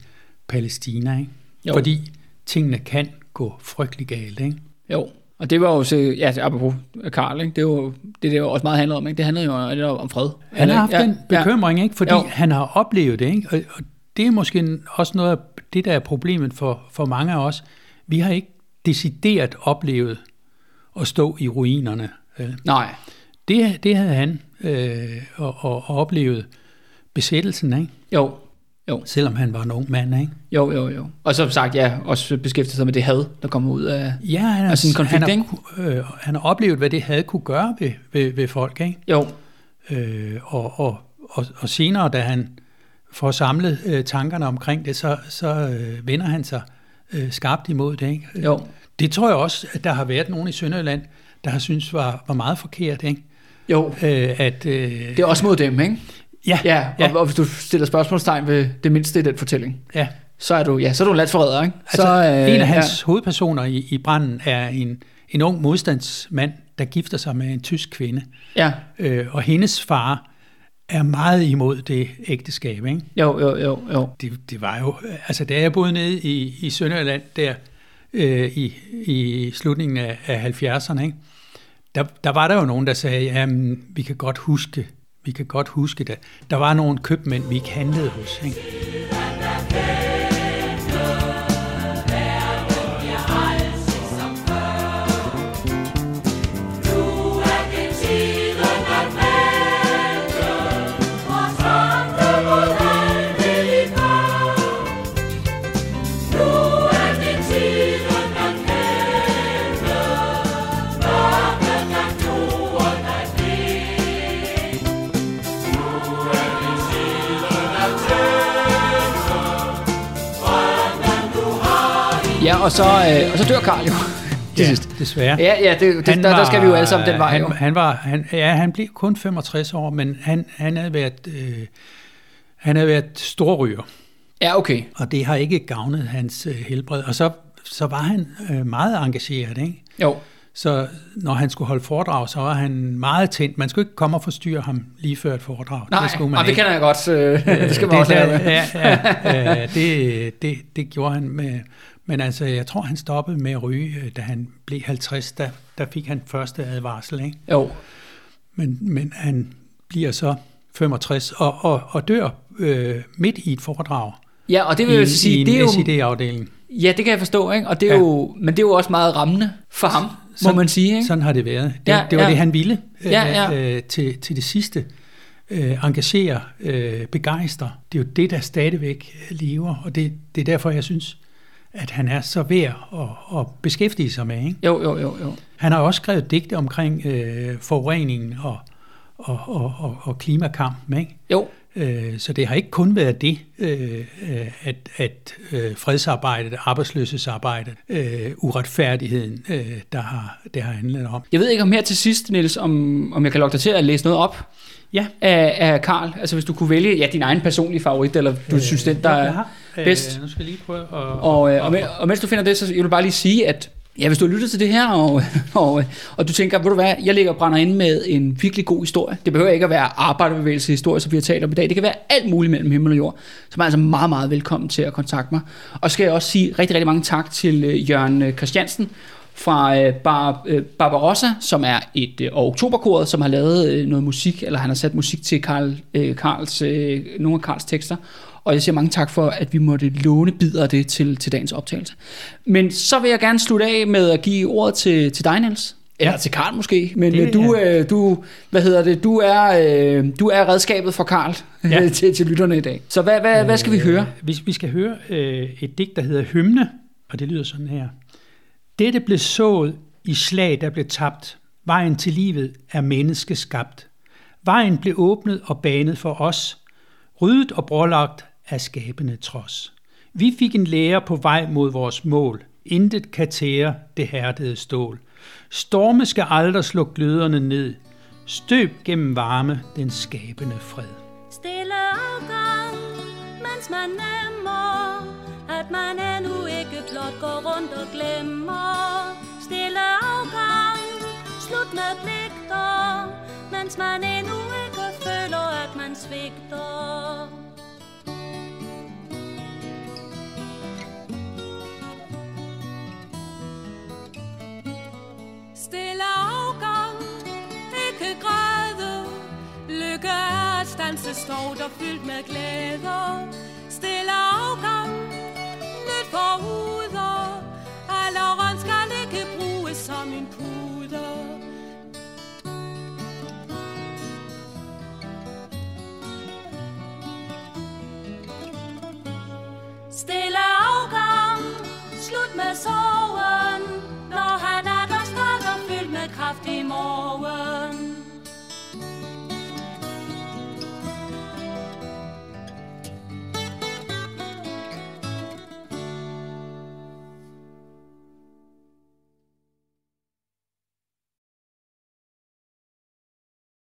Palæstina. Ikke? Jo. Fordi tingene kan gå frygtelig galt. Ikke? jo. Og det var jo så, ja, apropos Karl, ikke? det jo det, det jo også meget handler om, ikke? det handler jo netop om fred. Han har haft ja, den bekymring, ikke? fordi Jo. han har oplevet det. Ikke? Og, og det er måske også noget af det, der er problemet for, for mange af os. Vi har ikke decideret oplevet at stå i ruinerne. Vel? Nej. Det, det havde han øh, og, og, og oplevet besættelsen, ikke? Jo. Jo. selvom han var en ung mand. Ikke? Jo, jo, jo. Og som sagt, ja, også beskæftiget sig med det had, der kommer ud af... Ja, han, Og sådan en konflikt, han, har, øh, han har oplevet, hvad det havde kunne gøre ved, ved, ved folk. Ikke? Jo, Øh, og, og, og, og senere, da han får samlet øh, tankerne omkring det, så, så øh, vender han sig øh, skarpt imod det. Ikke? jo. Det tror jeg også, at der har været nogen i Sønderjylland, der har synes var, var meget forkert. Ikke? Jo, Øh, at, øh, det er også mod dem, ikke? Ja, Ja, ja, og, og hvis du stiller spørgsmålstegn ved det mindste i den fortælling, ja. så er du, ja, så er du en landsforræder, ikke? Altså, så, øh, en af hans ja. hovedpersoner i, i branden er en, en ung modstandsmand, der gifter sig med en tysk kvinde. Ja, Øh, og hendes far er meget imod det ægteskab. Ikke? jo, jo, jo, jo. Det, det var jo, altså da jeg boede nede i, i Sønderjylland der øh, i, i slutningen af, af 70'erne, ikke? Der, der var der jo nogen, der sagde, jamen vi kan godt huske, vi kan godt huske det. Der var nogle købmænd, vi ikke handlede hos. Ikke? Ja, og så, øh, og så dør Karl jo til sidst. desværre. Ja, ja, det, det, der, der skal vi jo alle sammen den vej. han, jo. han var, han, ja, han blev kun 65 år, men han, han havde været, øh, han havde været storryger, Ja, okay. og det har ikke gavnet hans øh, helbred. Og så, så var han øh, meget engageret, ikke? Jo, Så når han skulle holde foredrag, så var han meget tændt. Man skulle ikke komme og forstyrre ham lige før et foredrag. nej, det skulle man og det kender jeg godt. Øh, det skal man det, også med. ja, ja, ja, det, det, det gjorde han med. Men altså, jeg tror, han stoppede med at ryge, øh, da han blev 50. Der, der fik han første advarsel, ikke? Jo, Men, men han bliver så 65 og, og, og dør øh, midt i et foredrag ja, og det vil jeg sige, det er jo... SID-afdeling. Ja, det kan jeg forstå, ikke? Og det er Ja. jo, men det er jo også meget rammende for ham, må man sige, ikke? Sådan har det været. Det, Ja, det var ja. det, han ville øh, Ja, ja. Øh, til, til det sidste. Øh, engagere, øh, begejstre. Det er jo det, der stadigvæk lever, og det, det er derfor, jeg synes, at han er så værd at, at beskæftige sig med. Ikke? Jo, jo, jo, jo. Han har også skrevet digte omkring øh, forureningen og, og, og, og, og klimakampen. Ikke? Jo, Øh, Så det har ikke kun været det, øh, at, at øh, fredsarbejdet, arbejdsløshedsarbejdet, øh, uretfærdigheden, øh, der har, det har handlet om. jeg ved ikke om her til sidst, Niels, om, om jeg kan lokke dig til at læse noget op Ja, af, af Karl. Altså hvis du kunne vælge ja, din egen personlige favorit, eller du øh, synes, den der jeg er bedst. Øh, nu skal jeg lige prøve at... Og, øh, og, men, og mens du finder det, så jeg vil bare lige sige, at ja, hvis du har lyttet til det her, og, og, og du tænker, ved du hvad, jeg ligger og brænder ind med en virkelig god historie. Det behøver ikke at være arbejderbevægelse historie, som vi har talt om i dag. Det kan være alt muligt mellem himmel og jord. Så man er altså meget, meget velkommen til at kontakte mig. Og så skal jeg også sige rigtig, rigtig mange tak til øh, Jørgen øh, Christiansen fra øh, Bar, øh, Barbarossa, som er et øh, og oktoberkoret, som har lavet øh, noget musik, eller han har sat musik til Karl, øh, Karls, øh, nogle af Karls tekster. Og jeg siger mange tak for, at vi måtte låne bidder af det til, til dagens optagelse. Men så vil jeg gerne slutte af med at give ordet til, til dig, Niels. Eller Ja. til Karl måske, men Det du, øh, du, hvad hedder det, du er, øh, du er redskabet for Karl ja. Ja. til, til lytterne i dag. Så hvad, hvad, hvad skal vi høre? Vi, vi skal høre øh, et digt, der hedder Hymne, og det lyder sådan her. Dette blev sået i slag, der blev tabt. Vejen til livet er menneskeskabt. Vejen blev åbnet og banet for os. Ryddet og brolagt af skabende trods. Vi fik en lære på vej mod vores mål. Intet kan tære det hærdede stål. Storme skal aldrig slå gløderne ned. Støb gennem varme den skabende fred. Stille afgang, mens man nemmer, at man endnu ikke blot går rundt og glemmer. Stille afgang, slut med pligter, mens man endnu ikke føler, at man svigter. Gør er at stanse stort og fyldt med glæder Stille afgang, nyt foruder Alderen skal ikke bruges som en puder. Stille afgang, slut med sorg.